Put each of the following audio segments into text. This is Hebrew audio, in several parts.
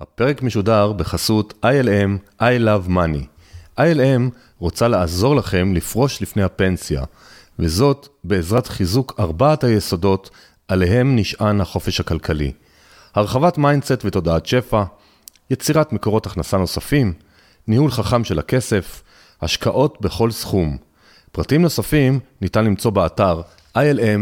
הפרק משודר בחסות ILM I Love Money. ILM רוצה לעזור לכם לפרוש לפני הפנסיה, וזאת בעזרת חיזוק ארבעת היסודות עליהם נשען החופש הכלכלי. הרחבת mindset ותודעת שפע, יצירת מקורות הכנסה נוספים, ניהול חכם של הכסף, השקעות בכל סכום. פרטים נוספים ניתן למצוא באתר ilm.co.il.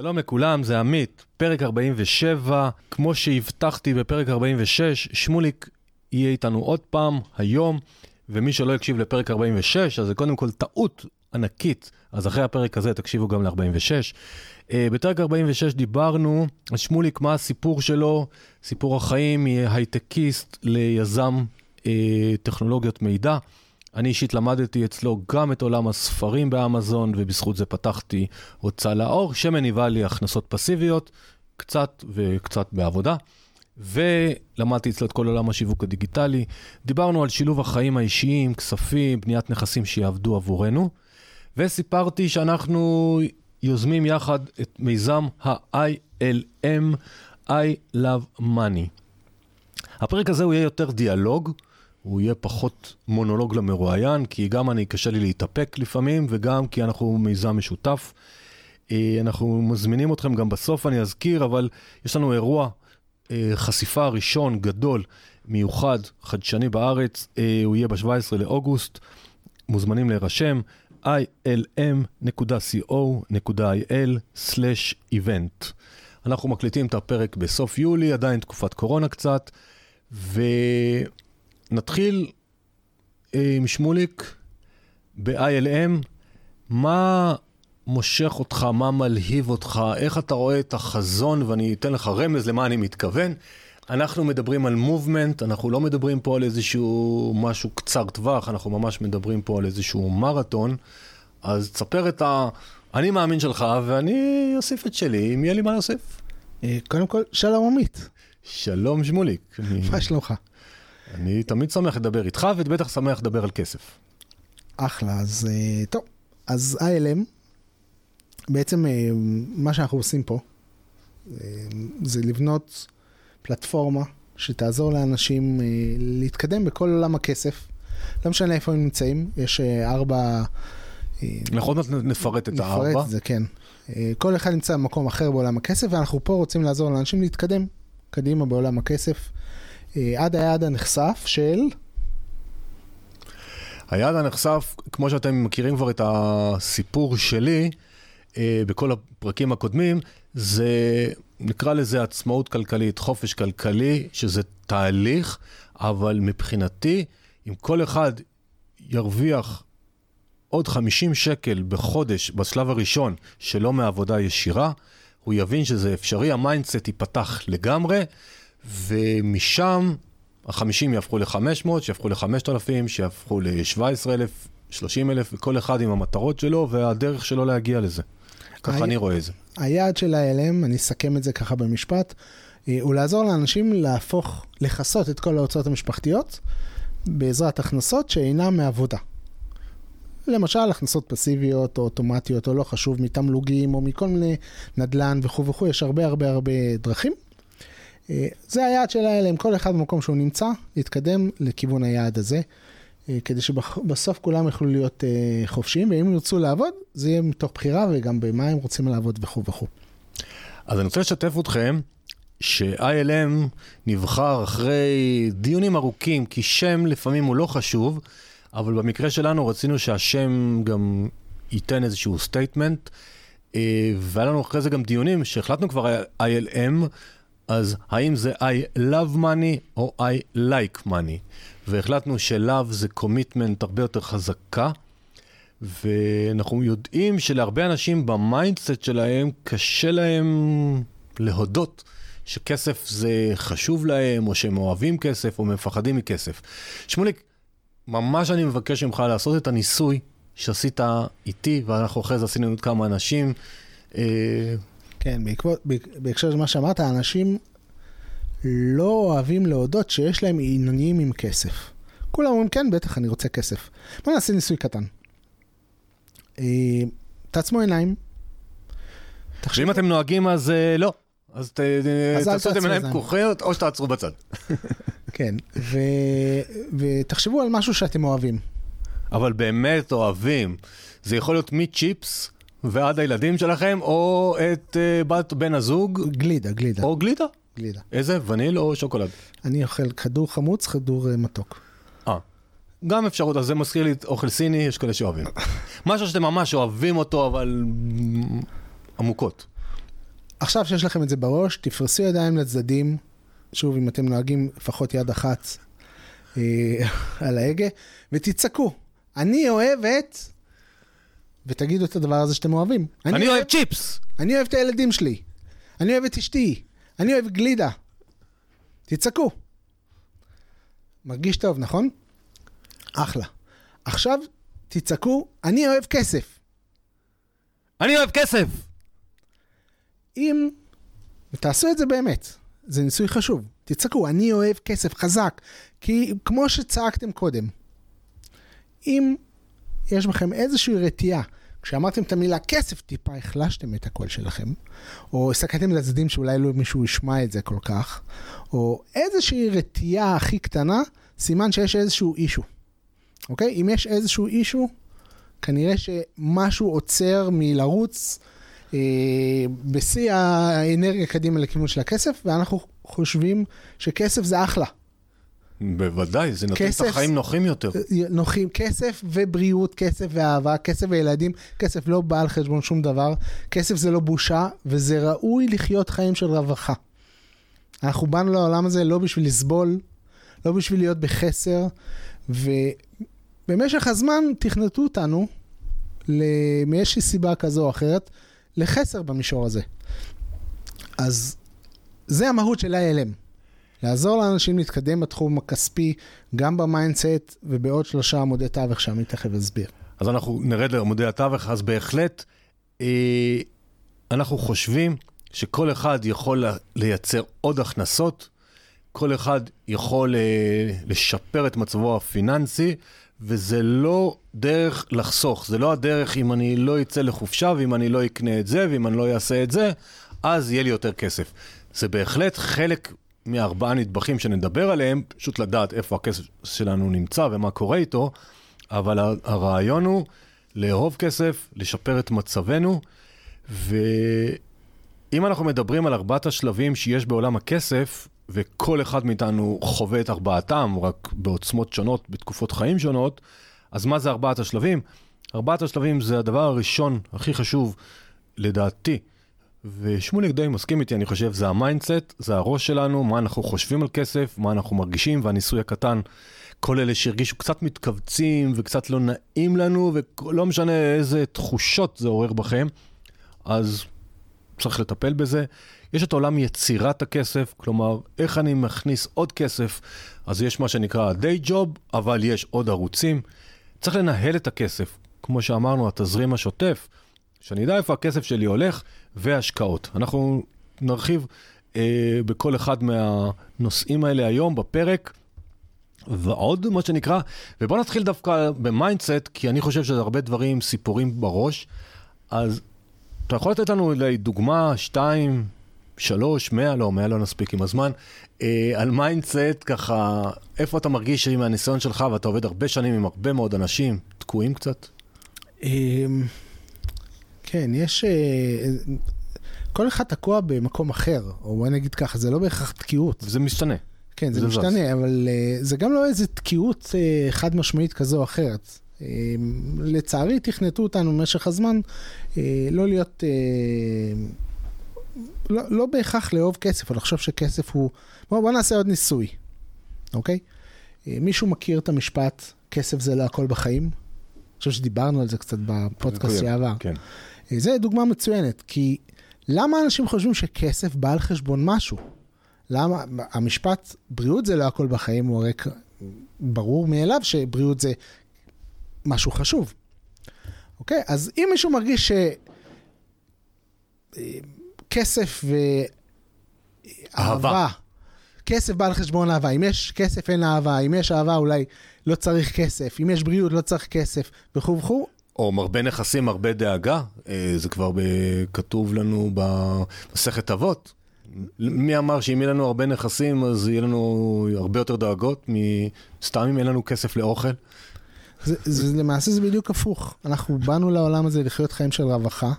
שלום לכולם, זה עמית, פרק 47. כמו שהבטחתי בפרק 46, שמוליק יהיה איתנו עוד פעם, היום, ומי שלא יקשיב לפרק 46, אז זה קודם כל טעות ענקית, אז אחרי הפרק הזה תקשיבו גם ל-46. Uh, בפרק 46 דיברנו על שמוליק, מה הסיפור שלו, סיפור החיים מהייטקיסט ליזם uh, טכנולוגיות מידע. אני אישית למדתי אצלו גם את עולם הספרים באמזון, ובזכות זה פתחתי הוצאה לאור, שמניבה לי הכנסות פסיביות, קצת וקצת בעבודה. ולמדתי אצלו את כל עולם השיווק הדיגיטלי. דיברנו על שילוב החיים האישיים, כספים, בניית נכסים שיעבדו עבורנו. וסיפרתי שאנחנו יוזמים יחד את מיזם ה-ILM, I Love Money. הפרק הזה הוא יהיה יותר דיאלוג, הוא יהיה פחות מונולוג למרואיין, כי גם אני, קשה לי להתאפק לפעמים, וגם כי אנחנו מיזם משותף. אה, אנחנו מזמינים אתכם גם בסוף, אני אזכיר, אבל יש לנו אירוע אה, חשיפה ראשון, גדול, מיוחד, חדשני בארץ, אה, הוא יהיה ב-17 לאוגוסט, מוזמנים להירשם, ilm.co.il/event. אנחנו מקליטים את הפרק בסוף יולי, עדיין תקופת קורונה קצת, ונתחיל אה, עם שמוליק ב-ILM. מה מושך אותך, מה מלהיב אותך, איך אתה רואה את החזון, ואני אתן לך רמז למה אני מתכוון. אנחנו מדברים על מובמנט, אנחנו לא מדברים פה על איזשהו משהו קצר טווח, אנחנו ממש מדברים פה על איזשהו מרתון. אז תספר את ה... אני מאמין שלך, ואני אוסיף את שלי, אם יהיה לי מה להוסיף. אה, קודם כל, שלום עמית. שלום שמוליק. מה שלומך? אני תמיד שמח לדבר איתך, ובטח שמח לדבר על כסף. אחלה, אז אה, טוב. אז ILM, בעצם אה, מה שאנחנו עושים פה, זה לבנות פלטפורמה שתעזור לאנשים להתקדם בכל עולם הכסף. לא משנה איפה הם נמצאים, יש ארבע... עוד מעט נפרט את הארבע. נפרט את זה, כן. כל אחד נמצא במקום אחר בעולם הכסף, ואנחנו פה רוצים לעזור לאנשים להתקדם קדימה בעולם הכסף, עד היעד הנחשף של... היעד הנחשף, כמו שאתם מכירים כבר את הסיפור שלי, בכל הפרקים הקודמים, זה, נקרא לזה עצמאות כלכלית, חופש כלכלי, שזה תהליך, אבל מבחינתי, אם כל אחד ירוויח עוד 50 שקל בחודש בשלב הראשון שלא מעבודה ישירה, הוא יבין שזה אפשרי, ה mindset ייפתח לגמרי, ומשם ה-50 יהפכו ל-500, שיהפכו ל-5,000, שיהפכו ל-17,000, 30,000, וכל אחד עם המטרות שלו והדרך שלו להגיע לזה. ככה אני רואה את זה. היעד של ה-ILM, אני אסכם את זה ככה במשפט, הוא לעזור לאנשים להפוך, לכסות את כל ההוצאות המשפחתיות בעזרת הכנסות שאינן מעבודה. למשל, הכנסות פסיביות או אוטומטיות, או לא חשוב, מתמלוגים או מכל מיני נדל"ן וכו' וכו', יש הרבה הרבה הרבה דרכים. זה היעד של ה-LM, כל אחד במקום שהוא נמצא, להתקדם לכיוון היעד הזה, כדי שבסוף כולם יוכלו להיות חופשיים, ואם ירצו לעבוד, זה יהיה מתוך בחירה וגם במה הם רוצים לעבוד וכו' וכו'. אז אני רוצה לשתף אתכם ש-ILM נבחר אחרי דיונים ארוכים, כי שם לפעמים הוא לא חשוב, אבל במקרה שלנו רצינו שהשם גם ייתן איזשהו statement, והיה לנו אחרי זה גם דיונים שהחלטנו כבר ILM, אז האם זה I love money או I like money? והחלטנו ש-love זה commitment הרבה יותר חזקה, ואנחנו יודעים שלהרבה אנשים ב mindset שלהם קשה להם להודות שכסף זה חשוב להם, או שהם אוהבים כסף, או מפחדים מכסף. שמוליק, ממש אני מבקש ממך לעשות את הניסוי שעשית איתי, ואנחנו אחרי זה עשינו עוד כמה אנשים. כן, בעקבות, בהקשר למה שאמרת, האנשים לא אוהבים להודות שיש להם עניינים עם כסף. כולם אומרים, כן, בטח, אני רוצה כסף. בוא נעשה ניסוי קטן. אה, תעצמו עיניים. תחשבו- ואם אתם נוהגים אז אה, לא. אז אל תעשו את זין. פקוחות או שתעצרו בצד. כן, ו... ותחשבו על משהו שאתם אוהבים. אבל באמת אוהבים. זה יכול להיות מצ'יפס ועד הילדים שלכם, או את אה, בת בן הזוג, גלידה, גלידה, או גלידה. גלידה. איזה? וניל או שוקולד? אני אוכל כדור חמוץ, כדור אה, מתוק. אה. גם אפשרות, אז זה מזכיר לי אוכל סיני, יש כאלה שאוהבים. משהו שאתם ממש אוהבים אותו, אבל עמוקות. עכשיו שיש לכם את זה בראש, תפרסו ידיים לצדדים, שוב, אם אתם נוהגים לפחות יד אחת אה, על ההגה, ותצעקו, אני אוהבת, ותגידו את הדבר הזה שאתם אוהבים. אני אוהב צ'יפס! אני אוהב את הילדים שלי, אני אוהב את אשתי, אני אוהב גלידה. תצעקו. מרגיש טוב, נכון? אחלה. עכשיו תצעקו, אני אוהב כסף. אני אוהב כסף! אם, ותעשו את זה באמת, זה ניסוי חשוב, תצעקו, אני אוהב כסף חזק, כי כמו שצעקתם קודם, אם יש בכם איזושהי רתיעה, כשאמרתם את המילה כסף, טיפה החלשתם את הקול שלכם, או הסתכלתם לצדדים שאולי לא מישהו ישמע את זה כל כך, או איזושהי רתיעה הכי קטנה, סימן שיש איזשהו אישו, אוקיי? אם יש איזשהו אישו, כנראה שמשהו עוצר מלרוץ אה, בשיא האנרגיה קדימה לכיוון של הכסף, ואנחנו חושבים שכסף זה אחלה. בוודאי, זה נותן את כסף- החיים נוחים יותר. נוחים כסף ובריאות, כסף ואהבה, כסף וילדים, כסף לא בא על חשבון שום דבר, כסף זה לא בושה, וזה ראוי לחיות חיים של רווחה. אנחנו באנו לעולם הזה לא בשביל לסבול, לא בשביל להיות בחסר, ובמשך הזמן תכנתו אותנו, מאיזושהי סיבה כזו או אחרת, לחסר במישור הזה. אז זה המהות של ILM. לעזור לאנשים להתקדם בתחום הכספי, גם ב mindset ובעוד שלושה עמודי תווך שאני תכף אסביר. אז אנחנו נרד לעמודי התווך, אז בהחלט אה, אנחנו חושבים שכל אחד יכול לייצר עוד הכנסות, כל אחד יכול אה, לשפר את מצבו הפיננסי, וזה לא דרך לחסוך, זה לא הדרך אם אני לא אצא לחופשה, ואם אני לא אקנה את זה, ואם אני לא אעשה את זה, אז יהיה לי יותר כסף. זה בהחלט חלק מארבעה נדבכים שנדבר עליהם, פשוט לדעת איפה הכסף שלנו נמצא ומה קורה איתו, אבל הרעיון הוא לאהוב כסף, לשפר את מצבנו, ואם אנחנו מדברים על ארבעת השלבים שיש בעולם הכסף, וכל אחד מאיתנו חווה את ארבעתם, רק בעוצמות שונות, בתקופות חיים שונות, אז מה זה ארבעת השלבים? ארבעת השלבים זה הדבר הראשון, הכי חשוב, לדעתי, ושמוליק די מסכים איתי, אני חושב, זה ה mindset, זה הראש שלנו, מה אנחנו חושבים על כסף, מה אנחנו מרגישים, והניסוי הקטן, כל אלה שהרגישו קצת מתכווצים וקצת לא נעים לנו, ולא משנה איזה תחושות זה עורר בכם, אז צריך לטפל בזה. יש את עולם יצירת הכסף, כלומר, איך אני מכניס עוד כסף, אז יש מה שנקרא ה-day job, אבל יש עוד ערוצים. צריך לנהל את הכסף, כמו שאמרנו, התזרים השוטף, שאני אדע איפה הכסף שלי הולך, והשקעות. אנחנו נרחיב אה, בכל אחד מהנושאים האלה היום בפרק. ועוד, מה שנקרא, ובואו נתחיל דווקא ב mindset, כי אני חושב שזה הרבה דברים, סיפורים בראש. אז אתה יכול לתת לנו אולי דוגמה, שתיים, שלוש, מאה, לא, מאה לא נספיק עם הזמן, אה, על mindset, ככה, איפה אתה מרגיש שעם הניסיון שלך, ואתה עובד הרבה שנים עם הרבה מאוד אנשים, תקועים קצת? כן, יש... אה, כל אחד תקוע במקום אחר, או בוא נגיד ככה, זה לא בהכרח תקיעות. וזה משתנה. כן, זה זה זז. משתנה, אבל אה, זה גם לא איזה תקיעות אה, חד משמעית כזו או אחרת. לצערי, תכנתו אותנו במשך הזמן לא להיות... לא, לא בהכרח לאהוב כסף, או לחשוב שכסף הוא... בואו בוא נעשה עוד ניסוי, אוקיי? מישהו מכיר את המשפט, כסף זה לא הכל בחיים? אני חושב שדיברנו על זה קצת בפודקאסט שעבר. כן. אה, זה דוגמה מצוינת, כי למה אנשים חושבים שכסף בא על חשבון משהו? למה? המשפט, בריאות זה לא הכל בחיים, הוא הרי ברור מאליו שבריאות זה משהו חשוב. אוקיי? אז אם מישהו מרגיש שכסף ואהבה אהבה. כסף בא על חשבון אהבה. אם יש כסף אין אהבה, אם יש אהבה אולי לא צריך כסף, אם יש בריאות לא צריך כסף, וכו' וכו'. או מרבה נכסים, הרבה דאגה, אה, זה כבר כתוב לנו במסכת אבות. מי אמר שאם יהיה לנו הרבה נכסים, אז יהיה לנו הרבה יותר דאגות, מסתם אם אין לנו כסף לאוכל? זה, זה, למעשה זה בדיוק הפוך. אנחנו באנו לעולם הזה לחיות חיים של רווחה,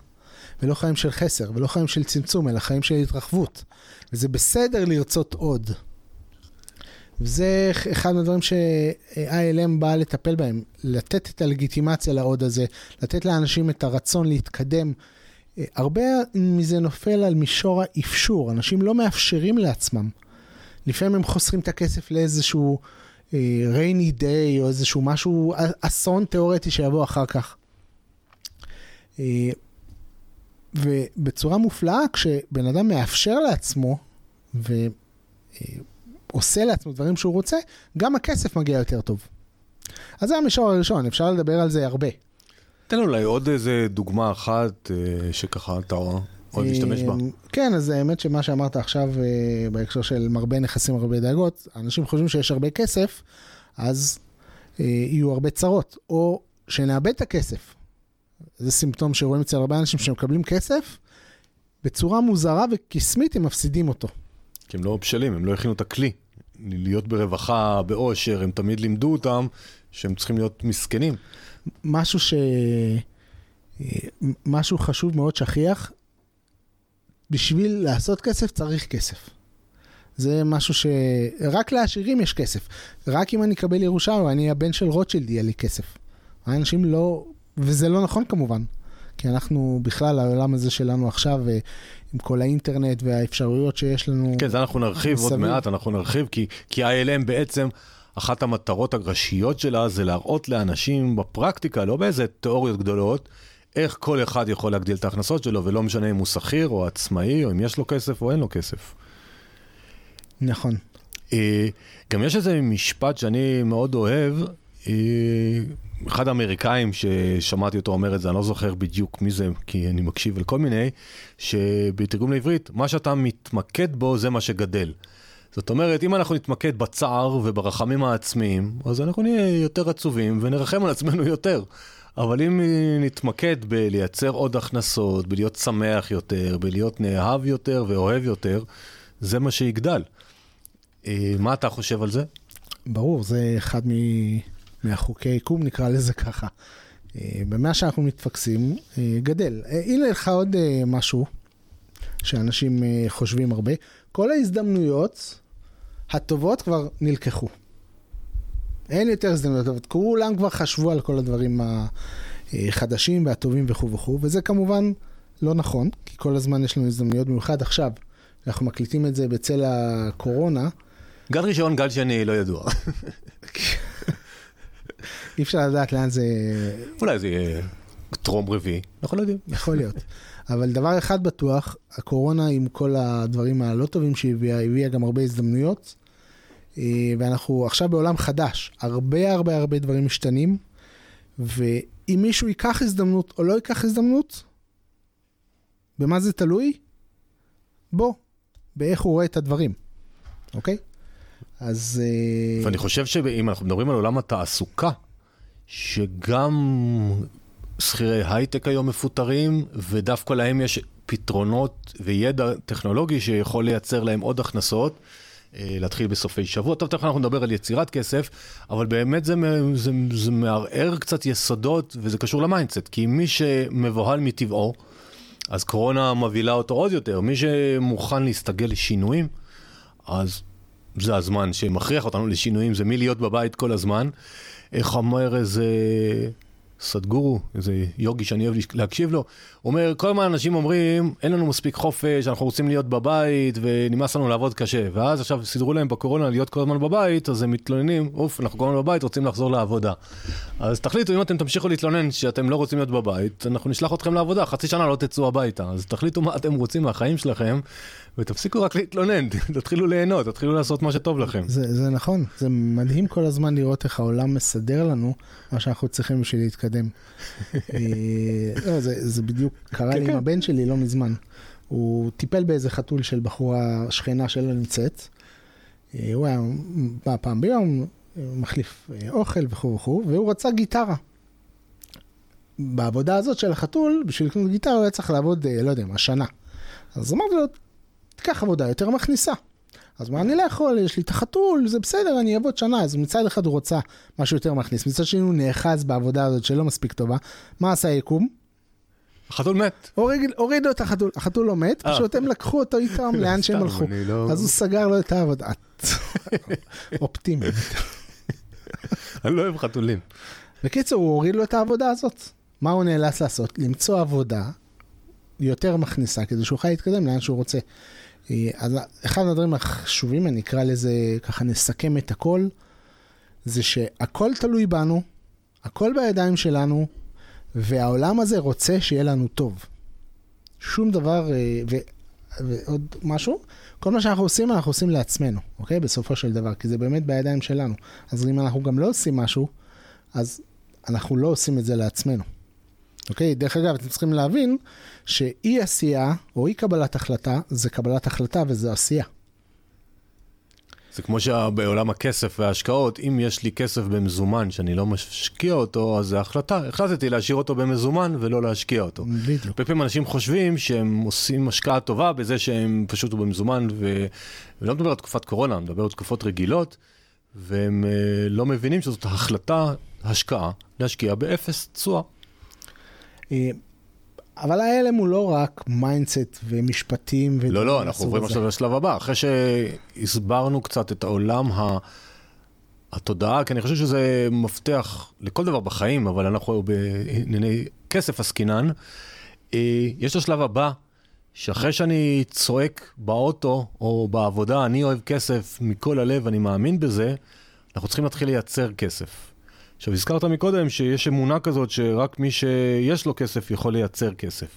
ולא חיים של חסר, ולא חיים של צמצום, אלא חיים של התרחבות. וזה בסדר לרצות עוד. וזה אחד מהדברים ש-ILM בא לטפל בהם, לתת את הלגיטימציה לעוד הזה, לתת לאנשים את הרצון להתקדם. הרבה מזה נופל על מישור האפשור, אנשים לא מאפשרים לעצמם. לפעמים הם חוסכים את הכסף לאיזשהו uh, rainy day או איזשהו משהו, אסון תיאורטי שיבוא אחר כך. ובצורה מופלאה, כשבן אדם מאפשר לעצמו ועושה לעצמו דברים שהוא רוצה, גם הכסף מגיע יותר טוב. אז זה המישור הראשון, אפשר לדבר על זה הרבה. תן אולי עוד איזה דוגמה אחת אה, שככה אתה עוד משתמש בה. כן, אז האמת שמה שאמרת עכשיו אה, בהקשר של מרבה נכסים, הרבה דאגות, אנשים חושבים שיש הרבה כסף, אז אה, יהיו הרבה צרות, או שנאבד את הכסף. זה סימפטום שרואים אצל הרבה אנשים שמקבלים כסף, בצורה מוזרה וקסמית הם מפסידים אותו. כי הם לא בשלים, הם לא הכינו את הכלי. להיות ברווחה, באושר, הם תמיד לימדו אותם שהם צריכים להיות מסכנים. משהו ש... משהו חשוב מאוד שכיח, בשביל לעשות כסף צריך כסף. זה משהו ש... רק לעשירים יש כסף. רק אם אני אקבל ירושה או אני הבן של רוטשילד יהיה לי כסף. האנשים לא... וזה לא נכון כמובן. כי אנחנו בכלל, העולם הזה שלנו עכשיו, אה, עם כל האינטרנט והאפשרויות שיש לנו... כן, זה אנחנו נרחיב עוד מעט, אנחנו נרחיב, כי, כי ILM בעצם, אחת המטרות הראשיות שלה זה להראות לאנשים בפרקטיקה, לא באיזה תיאוריות גדולות, איך כל אחד יכול להגדיל את ההכנסות שלו, ולא משנה אם הוא שכיר או עצמאי, או אם יש לו כסף או אין לו כסף. נכון. אה, גם יש איזה משפט שאני מאוד אוהב, אה, אחד האמריקאים ששמעתי אותו אומר את זה, אני לא זוכר בדיוק מי זה, כי אני מקשיב לכל מיני, שבתרגום לעברית, מה שאתה מתמקד בו זה מה שגדל. זאת אומרת, אם אנחנו נתמקד בצער וברחמים העצמיים, אז אנחנו נהיה יותר עצובים ונרחם על עצמנו יותר. אבל אם נתמקד בלייצר עוד הכנסות, בלהיות שמח יותר, בלהיות נאהב יותר ואוהב יותר, זה מה שיגדל. אה, מה אתה חושב על זה? ברור, זה אחד מ... מהחוקי יקום, נקרא לזה ככה. אה, במה שאנחנו מתפקסים, אה, גדל. הנה לך עוד משהו שאנשים חושבים הרבה. כל ההזדמנויות הטובות כבר נלקחו. אין יותר הזדמנויות טובות. כולם כבר חשבו על כל הדברים החדשים והטובים וכו' וכו', וזה כמובן לא נכון, כי כל הזמן יש לנו הזדמנויות, במיוחד עכשיו. אנחנו מקליטים את זה בצל הקורונה. גל ראשון, גל שני, לא ידוע. אי אפשר לדעת לאן זה... אולי זה יהיה טרום רביעי, אנחנו לא יודעים. יכול להיות. אבל דבר אחד בטוח, הקורונה עם כל הדברים הלא טובים שהיא הביאה, גם הרבה הזדמנויות. אה, ואנחנו עכשיו בעולם חדש, הרבה הרבה הרבה דברים משתנים, ואם מישהו ייקח הזדמנות או לא ייקח הזדמנות, במה זה תלוי? בוא, באיך הוא רואה את הדברים, אוקיי? אז... אה, ואני חושב שאם אנחנו מדברים על עולם התעסוקה, שגם שכירי הייטק היום מפוטרים, ודווקא להם יש פתרונות וידע טכנולוגי שיכול לייצר להם עוד הכנסות. אה, להתחיל בסופי שבוע. טוב, תכף אנחנו נדבר על יצירת כסף, אבל באמת זה, זה, זה מערער קצת יסודות, וזה קשור ל mindset, כי מי שמבוהל מטבעו, אז קורונה מבהילה אותו עוד יותר. מי שמוכן להסתגל לשינויים, אז זה הזמן שמכריח אותנו לשינויים, זה מלהיות בבית כל הזמן. איך אומר איזה סדגורו, איזה יוגי שאני אוהב להקשיב לו, הוא אומר, כל הזמן אנשים אומרים, אין לנו מספיק חופש, אנחנו רוצים להיות בבית, ונמאס לנו לעבוד קשה. ואז עכשיו סידרו להם בקורונה להיות כל הזמן בבית, אז הם מתלוננים, אוף, אנחנו כל הזמן בבית, רוצים לחזור לעבודה. אז תחליטו, אם אתם תמשיכו להתלונן שאתם לא רוצים להיות בבית, אנחנו נשלח אתכם לעבודה, חצי שנה לא תצאו הביתה. אז תחליטו מה אתם רוצים מהחיים שלכם, ותפסיקו רק להתלונן, תתחילו ליהנות, תתחילו לעשות מה שטוב לכם. זה, זה נכון, זה מדהים כל הזמן לראות איך העולם מסדר לנו מה שאנחנו צריכים בשביל להתקדם. אה, לא, זה, זה בדיוק קרה לי עם כן, כן. הבן שלי לא מזמן. הוא טיפל באיזה חתול של בחורה שכנה שלא נמצאת, אה, הוא היה בא פעם ביום, מחליף אה, אוכל וכו' וכו', והוא רצה גיטרה. בעבודה הזאת של החתול, בשביל לקנות גיטרה הוא היה צריך לעבוד, אה, לא יודע מה, שנה. אז אמרתי לו, תיקח עבודה יותר מכניסה. אז אמר, אני לא יכול, יש לי את החתול, זה בסדר, אני אעבוד שנה. אז מצד אחד הוא רוצה משהו יותר מכניס, מצד שני הוא נאחז בעבודה הזאת שלא מספיק טובה. מה עשה היקום? החתול מת. הוריד, הורידו את החתול, החתול לא מת, אה. פשוט הם לקחו אותו איתם לאן שהם הלכו. לא- אז הוא סגר לו את העבודה. אופטימי. אני לא אוהב חתולים. בקיצור, הוא הוריד לו את העבודה הזאת. מה הוא נאלץ לעשות? למצוא עבודה יותר מכניסה, כדי שהוא יוכל להתקדם לאן שהוא רוצה. אה, אז אחד הדברים החשובים, אני אקרא לזה, ככה נסכם את הכל, זה שהכל תלוי בנו, הכל בידיים שלנו, והעולם הזה רוצה שיהיה לנו טוב. שום דבר, אה, ו, ועוד משהו, כל מה שאנחנו עושים, אנחנו עושים לעצמנו, אוקיי? בסופו של דבר, כי זה באמת בידיים שלנו. אז אם אנחנו גם לא עושים משהו, אז אנחנו לא עושים את זה לעצמנו. אוקיי? דרך אגב, אתם צריכים להבין שאי עשייה או אי קבלת החלטה זה קבלת החלטה וזה עשייה. זה כמו שבעולם הכסף וההשקעות, אם יש לי כסף במזומן שאני לא משקיע אותו, אז זה החלטה. החלטתי להשאיר אותו במזומן ולא להשקיע אותו. בדיוק. הרבה פעמים אנשים חושבים שהם עושים השקעה טובה בזה שהם פשוט במזומן, ו... ולא מדבר על תקופת קורונה, אני מדבר על תקופות רגילות, והם אה, לא מבינים שזאת החלטה, השקעה, להשקיע באפס תשואה. אבל ה-ILM הוא לא רק mindset ומשפטים. לא, לא, אנחנו עוברים. עכשיו לשלב הבא. אחרי שהסברנו קצת את העולם ה... התודעה, כי אני חושב שזה מפתח לכל דבר בחיים, אבל אנחנו בענייני כסף עסקינן. אה, יש את השלב הבא, שאחרי שאני צועק באוטו או בעבודה, אני אוהב כסף מכל הלב, אני מאמין בזה, אנחנו צריכים להתחיל לייצר כסף. עכשיו, הזכרת מקודם שיש אמונה כזאת שרק מי שיש לו כסף יכול לייצר כסף.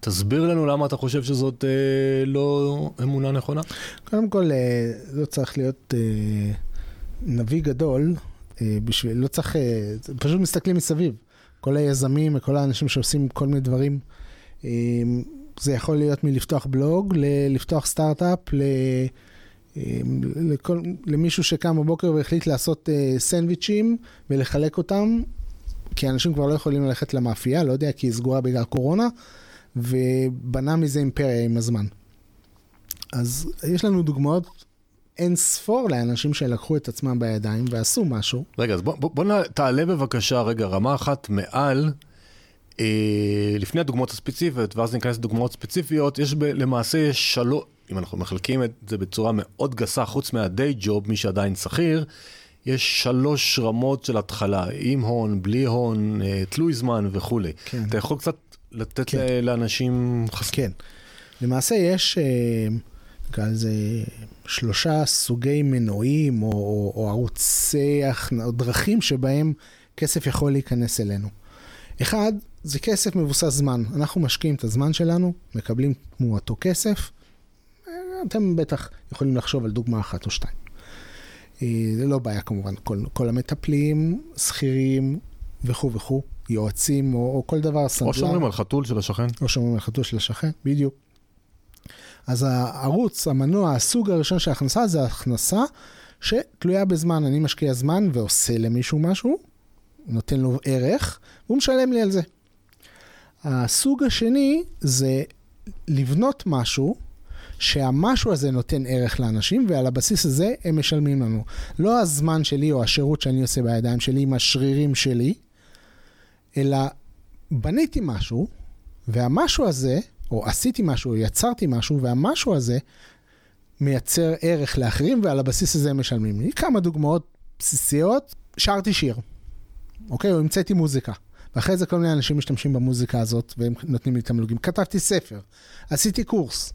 תסביר לנו למה אתה חושב שזאת אה, לא אמונה נכונה. קודם כל, אה, לא צריך להיות אה, נביא גדול, אה, בשביל, לא צריך, אה, פשוט מסתכלים מסביב. כל היזמים וכל האנשים שעושים כל מיני דברים, אה, זה יכול להיות מלפתוח בלוג, ל- לפתוח סטארט-אפ, ל... אה, לכל, למישהו שקם בבוקר והחליט לעשות אה, סנדוויצ'ים ולחלק אותם, כי אנשים כבר לא יכולים ללכת למאפייה, לא יודע, כי היא סגורה בגלל קורונה, ובנה מזה אימפריה עם הזמן. אז יש לנו דוגמאות אין ספור לאנשים שלקחו את עצמם בידיים ועשו משהו. רגע, אז בוא, בוא, בוא תעלה בבקשה רגע רמה אחת מעל, אה, לפני הדוגמאות הספציפיות, ואז ניכנס לדוגמאות ספציפיות, יש ב, למעשה שלוש, אם אנחנו מחלקים את זה בצורה מאוד גסה, חוץ מהדיי ג'וב, מי שעדיין שכיר, יש שלוש רמות של התחלה, עם הון, בלי הון, אה, תלוי זמן וכולי. כן. אתה יכול קצת לתת כן. לאנשים חס... כן. למעשה יש, אה, נקרא לזה, שלושה סוגי מנועים או, או, או ערוצי, או דרכים שבהם כסף יכול להיכנס אלינו. אחד, זה כסף מבוסס זמן. אנחנו משקיעים את הזמן שלנו, מקבלים תמורתו כסף. אתם בטח יכולים לחשוב על דוגמה אחת או שתיים. אה, זה לא בעיה כמובן, כל, כל המטפלים, שכירים וכו' וכו', יועצים או, או כל דבר, סנדלר. או שאומרים על חתול של השכן. או שומרים על חתול של השכן, בדיוק. אז הערוץ, המנוע, הסוג הראשון של ההכנסה זה הכנסה שתלויה בזמן. אני משקיע זמן ועושה למישהו משהו, נותן לו ערך, והוא משלם לי על זה. הסוג השני זה לבנות משהו שהמשהו הזה נותן ערך לאנשים, ועל הבסיס הזה הם משלמים לנו. לא הזמן שלי או השירות שאני עושה בידיים שלי עם השרירים שלי, אלא בניתי משהו, והמשהו הזה, או עשיתי משהו, או יצרתי משהו, והמשהו הזה מייצר ערך לאחרים, ועל הבסיס הזה הם משלמים לי. כמה דוגמאות בסיסיות, שרתי שיר, אוקיי? או המצאתי מוזיקה. ואחרי זה כל מיני אנשים משתמשים במוזיקה הזאת, והם נותנים לי תמלוגים. כתבתי ספר, עשיתי קורס,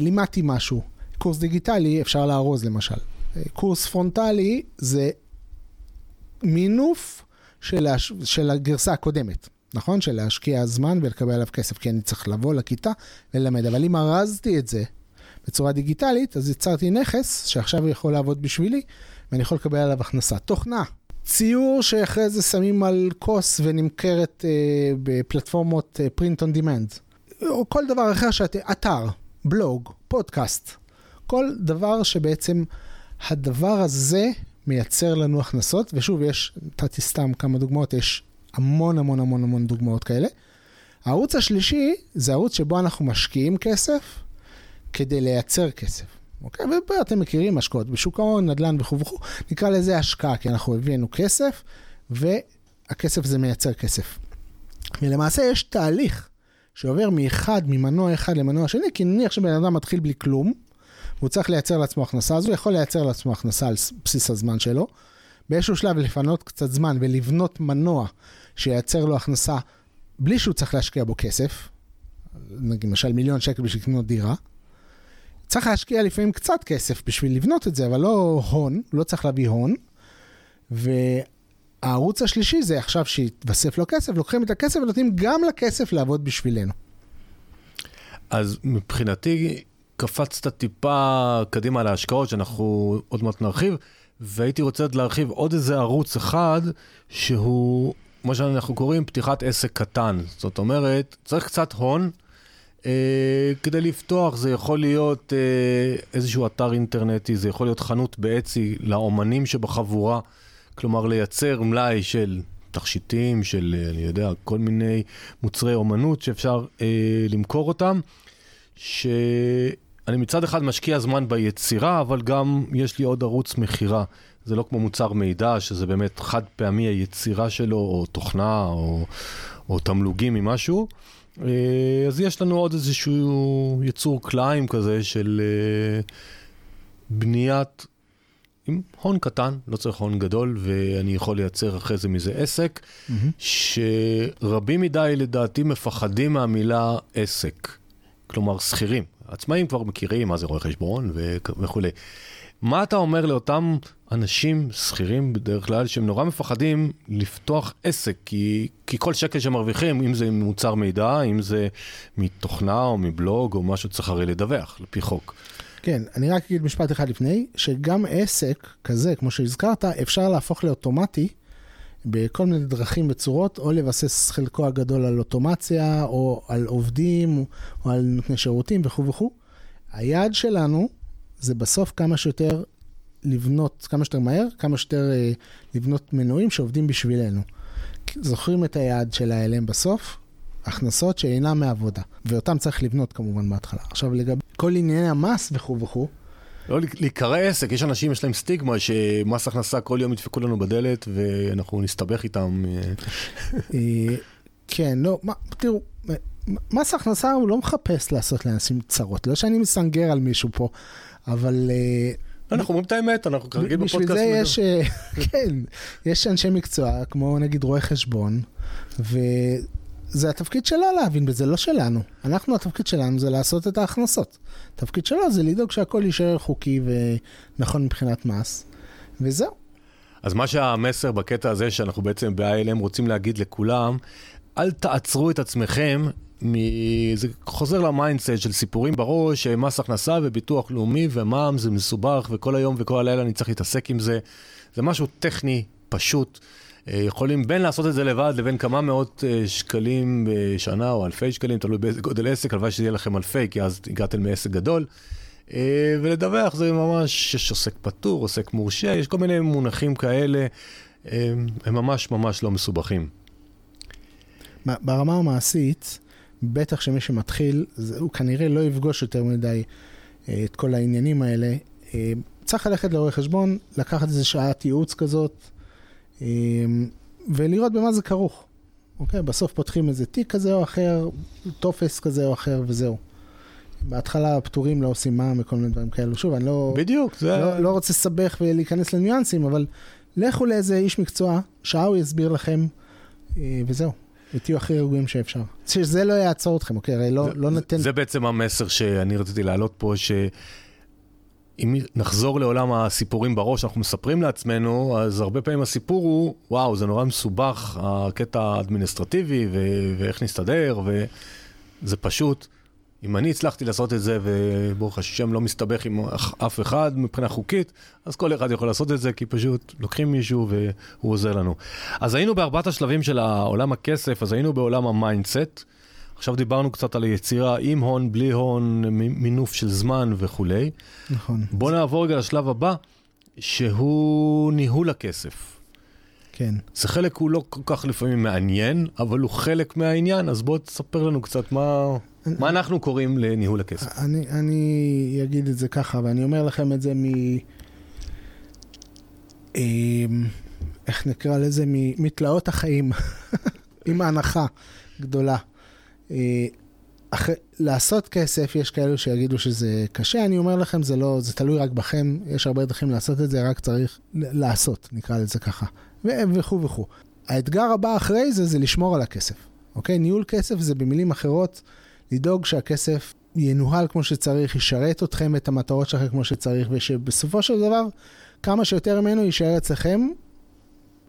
לימדתי משהו. קורס דיגיטלי אפשר לארוז למשל. אה, קורס פרונטלי זה מינוף של, הש... של הגרסה הקודמת, נכון? של להשקיע זמן ולקבל עליו כסף, כי אני צריך לבוא לכיתה וללמד. אבל אם ארזתי את זה בצורה דיגיטלית, אז יצרתי נכס שעכשיו יכול לעבוד בשבילי, ואני יכול לקבל עליו הכנסה. תוכנה, ציור שאחרי זה שמים על כוס ונמכרת אה, בפלטפורמות אה, print on demand, או כל דבר אחר שאתם, אתר, בלוג, פודקאסט. כל דבר שבעצם הדבר הזה מייצר לנו הכנסות, ושוב, יש, נתתי סתם כמה דוגמאות, יש המון המון המון המון דוגמאות כאלה. הערוץ השלישי זה ערוץ שבו אנחנו משקיעים כסף כדי לייצר כסף. אוקיי? ואתם מכירים השקעות בשוק ההון, נדל"ן וכו' וכו', נקרא לזה השקעה, כי אנחנו הבאנו כסף, והכסף זה מייצר כסף. ולמעשה יש תהליך שעובר מאחד, ממנוע אחד למנוע שני, כי נניח שבן אדם מתחיל בלי כלום, והוא צריך לייצר לעצמו הכנסה, אז הוא יכול לייצר לעצמו הכנסה על בסיס הזמן שלו. באיזשהו שלב לפנות קצת זמן ולבנות מנוע שייצר לו הכנסה בלי שהוא צריך להשקיע בו כסף, נגיד למשל מיליון שקל בשביל לקנות דירה. צריך להשקיע לפעמים קצת כסף בשביל לבנות את זה, אבל לא הון, לא צריך להביא הון. והערוץ השלישי זה עכשיו שהתווסף לו כסף, לוקחים את הכסף ונותנים גם לכסף לעבוד בשבילנו. אז מבחינתי, קפצת טיפה קדימה להשקעות, שאנחנו עוד מעט נרחיב, והייתי רוצה להרחיב עוד איזה ערוץ אחד, שהוא, מה שאנחנו קוראים, פתיחת עסק קטן. זאת אומרת, צריך קצת הון. אה, כדי לפתוח זה יכול להיות אה, איזשהו אתר אינטרנטי, זה יכול להיות חנות באצי לאומנים שבחבורה, כלומר לייצר מלאי של תכשיטים, של, אה, אני יודע, כל מיני מוצרי אומנות שאפשר אה, למכור אותם, שאני מצד אחד משקיע זמן ביצירה, אבל גם יש לי עוד ערוץ מכירה. זה לא כמו מוצר מידע, שזה באמת חד פעמי היצירה שלו, או תוכנה, או, או תמלוגים ממשהו. אה, אז יש לנו עוד איזשהו יצור כלאיים כזה של אה, בניית עם הון קטן, לא צריך הון גדול, ואני יכול לייצר אחרי זה מזה עסק, mm-hmm. שרבים מדי לדעתי מפחדים מהמילה עסק. כלומר, שכירים. עצמאים כבר מכירים מה זה רואה חשבון וכולי. מה אתה אומר לאותם אנשים שכירים בדרך כלל, שהם נורא מפחדים לפתוח עסק, כי, כי כל שקל שמרוויחים, אם זה מוצר מידע, אם זה מתוכנה או מבלוג או משהו, צריך הרי לדווח, לפי חוק. כן, אני רק אגיד משפט אחד לפני, שגם עסק כזה, כמו שהזכרת, אפשר להפוך לאוטומטי בכל מיני דרכים וצורות, או לבסס חלקו הגדול על אוטומציה, או על עובדים, או על נותני שירותים וכו' וכו'. היעד שלנו זה בסוף כמה שיותר לבנות, כמה שיותר מהר, כמה שיותר אה, לבנות מנועים שעובדים בשבילנו. זוכרים את היעד של ה-LM בסוף? הכנסות שאינן מעבודה, ואותם צריך לבנות כמובן בהתחלה. עכשיו לגבי כל ענייני המס וכו' וכו', לא להיקרא עסק, יש אנשים, יש להם סטיגמה שמס הכנסה כל יום ידפקו לנו בדלת ואנחנו נסתבך איתם. אה. אה, כן, לא, מה, תראו, מס הכנסה הוא לא מחפש לעשות לאנשים צרות, לא שאני מסנגר על מישהו פה, אבל... אה, אנחנו אומרים את האמת, אנחנו כרגיל בפודקאסט. בשביל זה יש, כן, יש אנשי מקצוע, כמו נגיד רואי חשבון, וזה התפקיד שלו להבין בזה, לא שלנו. אנחנו, התפקיד שלנו זה לעשות את ההכנסות. התפקיד שלו זה לדאוג שהכל יישאר חוקי ונכון מבחינת מס, וזהו. אז מה שהמסר בקטע הזה, שאנחנו בעצם ב-ILM רוצים להגיד לכולם, אל תעצרו את עצמכם מ... זה חוזר ל mindset של סיפורים בראש, מס הכנסה וביטוח לאומי ומע"מ זה מסובך וכל היום וכל הלילה אני צריך להתעסק עם זה. זה משהו טכני, פשוט. אה, יכולים בין לעשות את זה לבד לבין כמה מאות אה, שקלים בשנה או אלפי שקלים, תלוי באיזה גודל עסק, הלוואי שזה יהיה לכם אלפי, כי אז הגעתם מעסק גדול. אה, ולדווח זה ממש, יש עוסק פטור, עוסק מורשה, יש כל מיני מונחים כאלה, הם ממש ממש לא מסובכים. ברמה המעשית, בטח שמי שמתחיל, הוא כנראה לא יפגוש יותר מדי את כל העניינים האלה. צריך ללכת לרואה חשבון, לקחת איזה שעת ייעוץ כזאת, ולראות במה זה כרוך. אוקיי? בסוף פותחים איזה תיק כזה או אחר, טופס כזה או אחר, וזהו. בהתחלה הפטורים לא עושים מע"מ וכל מיני דברים כאלו. שוב, אני לא... בדיוק, זה... לא, לא רוצה לסבך ולהיכנס לניואנסים, אבל לכו לאיזה איש מקצוע, שעה הוא יסביר לכם, אה, וזהו. ותהיו הכי רגועים שאפשר. שזה לא יעצור אתכם, אוקיי? הרי לא, זה, לא ניתן... זה בעצם המסר שאני רציתי להעלות פה, ש... אם נחזור לעולם הסיפורים בראש, אנחנו מספרים לעצמנו, אז הרבה פעמים הסיפור הוא, וואו, זה נורא מסובך, הקטע האדמיניסטרטיבי, ו- ואיך נסתדר, וזה פשוט. אם אני הצלחתי לעשות את זה, וברוך השם לא מסתבך עם אף אחד מבחינה חוקית, אז כל אחד יכול לעשות את זה, כי פשוט לוקחים מישהו והוא עוזר לנו. אז היינו בארבעת השלבים של עולם הכסף, אז היינו בעולם ה mindset. עכשיו דיברנו קצת על היצירה עם הון, בלי הון, מינוף של זמן וכולי. נכון. בוא נעבור רגע לשלב הבא, שהוא ניהול הכסף. כן. זה חלק הוא לא כל כך לפעמים מעניין, אבל הוא חלק מהעניין, אז בוא תספר לנו קצת מה, מה אנחנו קוראים לניהול הכסף. אני, אני אגיד את זה ככה, ואני אומר לכם את זה מ... אמ, איך נקרא לזה? מתלאות החיים, עם הנחה גדולה. אה, אח... לעשות כסף, יש כאלו שיגידו שזה קשה, אני אומר לכם, זה לא, זה תלוי רק בכם, יש הרבה דרכים לעשות את זה, רק צריך לעשות, נקרא לזה ככה, וכו' וכו'. האתגר הבא אחרי זה, זה לשמור על הכסף, אוקיי? ניהול כסף זה במילים אחרות, לדאוג שהכסף ינוהל כמו שצריך, ישרת אתכם, את המטרות שלכם כמו שצריך, ושבסופו של דבר, כמה שיותר ממנו יישאר אצלכם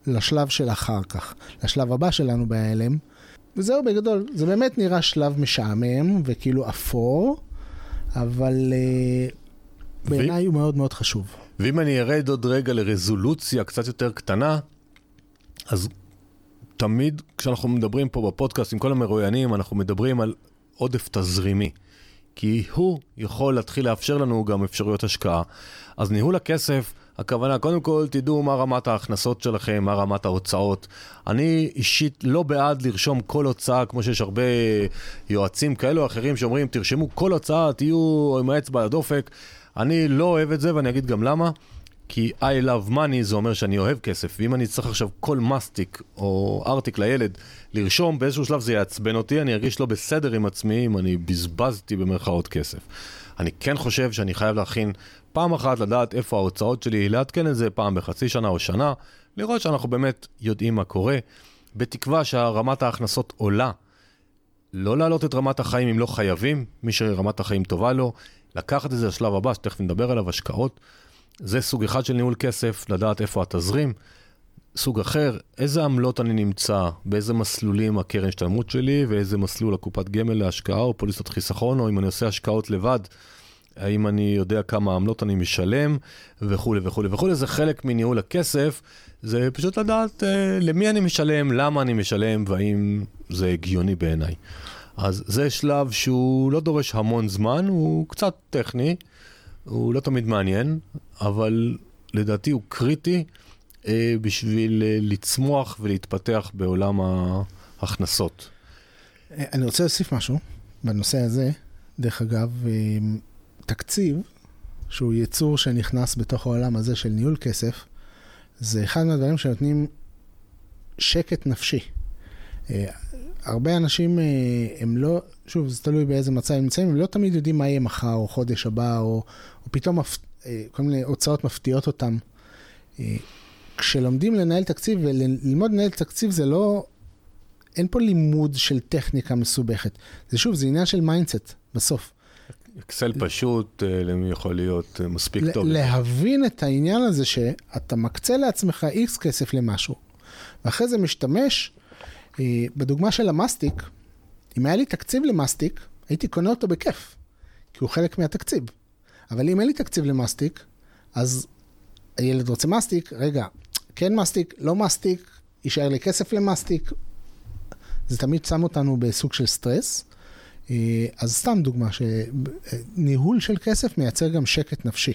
לשלב של אחר כך, לשלב הבא שלנו ב-LM. וזהו בגדול, זה באמת נראה שלב משעמם וכאילו אפור, אבל uh, בעיניי הוא מאוד מאוד חשוב. ואם אני ארד עוד רגע לרזולוציה קצת יותר קטנה, אז תמיד כשאנחנו מדברים פה בפודקאסט עם כל המרואיינים, אנחנו מדברים על עודף תזרימי. כי הוא יכול להתחיל לאפשר לנו גם אפשרויות השקעה. אז ניהול הכסף, הכוונה, קודם כל תדעו מה רמת ההכנסות שלכם, מה רמת ההוצאות. אני אישית לא בעד לרשום כל הוצאה, כמו שיש הרבה יועצים כאלו או אחרים שאומרים, תרשמו כל הוצאה, תהיו עם האצבע על הדופק. אני לא אוהב את זה ואני אגיד גם למה. כי I love money זה אומר שאני אוהב כסף, ואם אני צריך עכשיו כל מסטיק או ארטיק לילד לרשום, באיזשהו שלב זה יעצבן אותי, אני ארגיש לא בסדר עם עצמי אם אני בזבזתי במרכאות כסף. אני כן חושב שאני חייב להכין פעם אחת לדעת איפה ההוצאות שלי, לעדכן את זה פעם בחצי שנה או שנה, לראות שאנחנו באמת יודעים מה קורה, בתקווה שהרמת ההכנסות עולה. לא להעלות את רמת החיים אם לא חייבים, מי שרמת החיים טובה לו, לקחת את זה לשלב הבא, שתכף נדבר עליו, השקעות. זה סוג אחד של ניהול כסף, לדעת איפה התזרים. סוג אחר, איזה עמלות אני נמצא, באיזה מסלולים הקרן השתלמות שלי, ואיזה מסלול הקופת גמל להשקעה או פוליסת חיסכון, או אם אני עושה השקעות לבד, האם אני יודע כמה עמלות אני משלם, וכולי וכולי וכולי. זה חלק מניהול הכסף, זה פשוט לדעת אה, למי אני משלם, למה אני משלם, והאם זה הגיוני בעיניי. אז זה שלב שהוא לא דורש המון זמן, הוא קצת טכני. הוא לא תמיד מעניין, אבל לדעתי הוא קריטי אה, בשביל אה, לצמוח ולהתפתח בעולם ההכנסות. אני רוצה להוסיף משהו בנושא הזה. דרך אגב, אה, תקציב, שהוא יצור שנכנס בתוך העולם הזה של ניהול כסף, זה אחד מהדברים שנותנים שקט נפשי. אה, הרבה אנשים הם לא, שוב, זה תלוי באיזה מצב הם נמצאים, הם לא תמיד יודעים מה יהיה מחר או חודש הבא, או, או פתאום מפ... כל מיני הוצאות מפתיעות אותם. כשלומדים לנהל תקציב, וללמוד לנהל תקציב זה לא, אין פה לימוד של טכניקה מסובכת. זה שוב, זה עניין של mindset, בסוף. אקסל פשוט, למי יכול להיות מספיק טוב. להבין את העניין הזה שאתה מקצה לעצמך איקס כסף למשהו, ואחרי זה משתמש, בדוגמה של המאסטיק, אם היה לי תקציב למאסטיק, הייתי קונה אותו בכיף, כי הוא חלק מהתקציב. אבל אם אין לי תקציב למאסטיק, אז הילד רוצה מאסטיק, רגע, כן מאסטיק, לא מאסטיק, יישאר לי כסף למאסטיק. זה תמיד שם אותנו בסוג של סטרס. אז סתם דוגמה, שניהול של כסף מייצר גם שקט נפשי.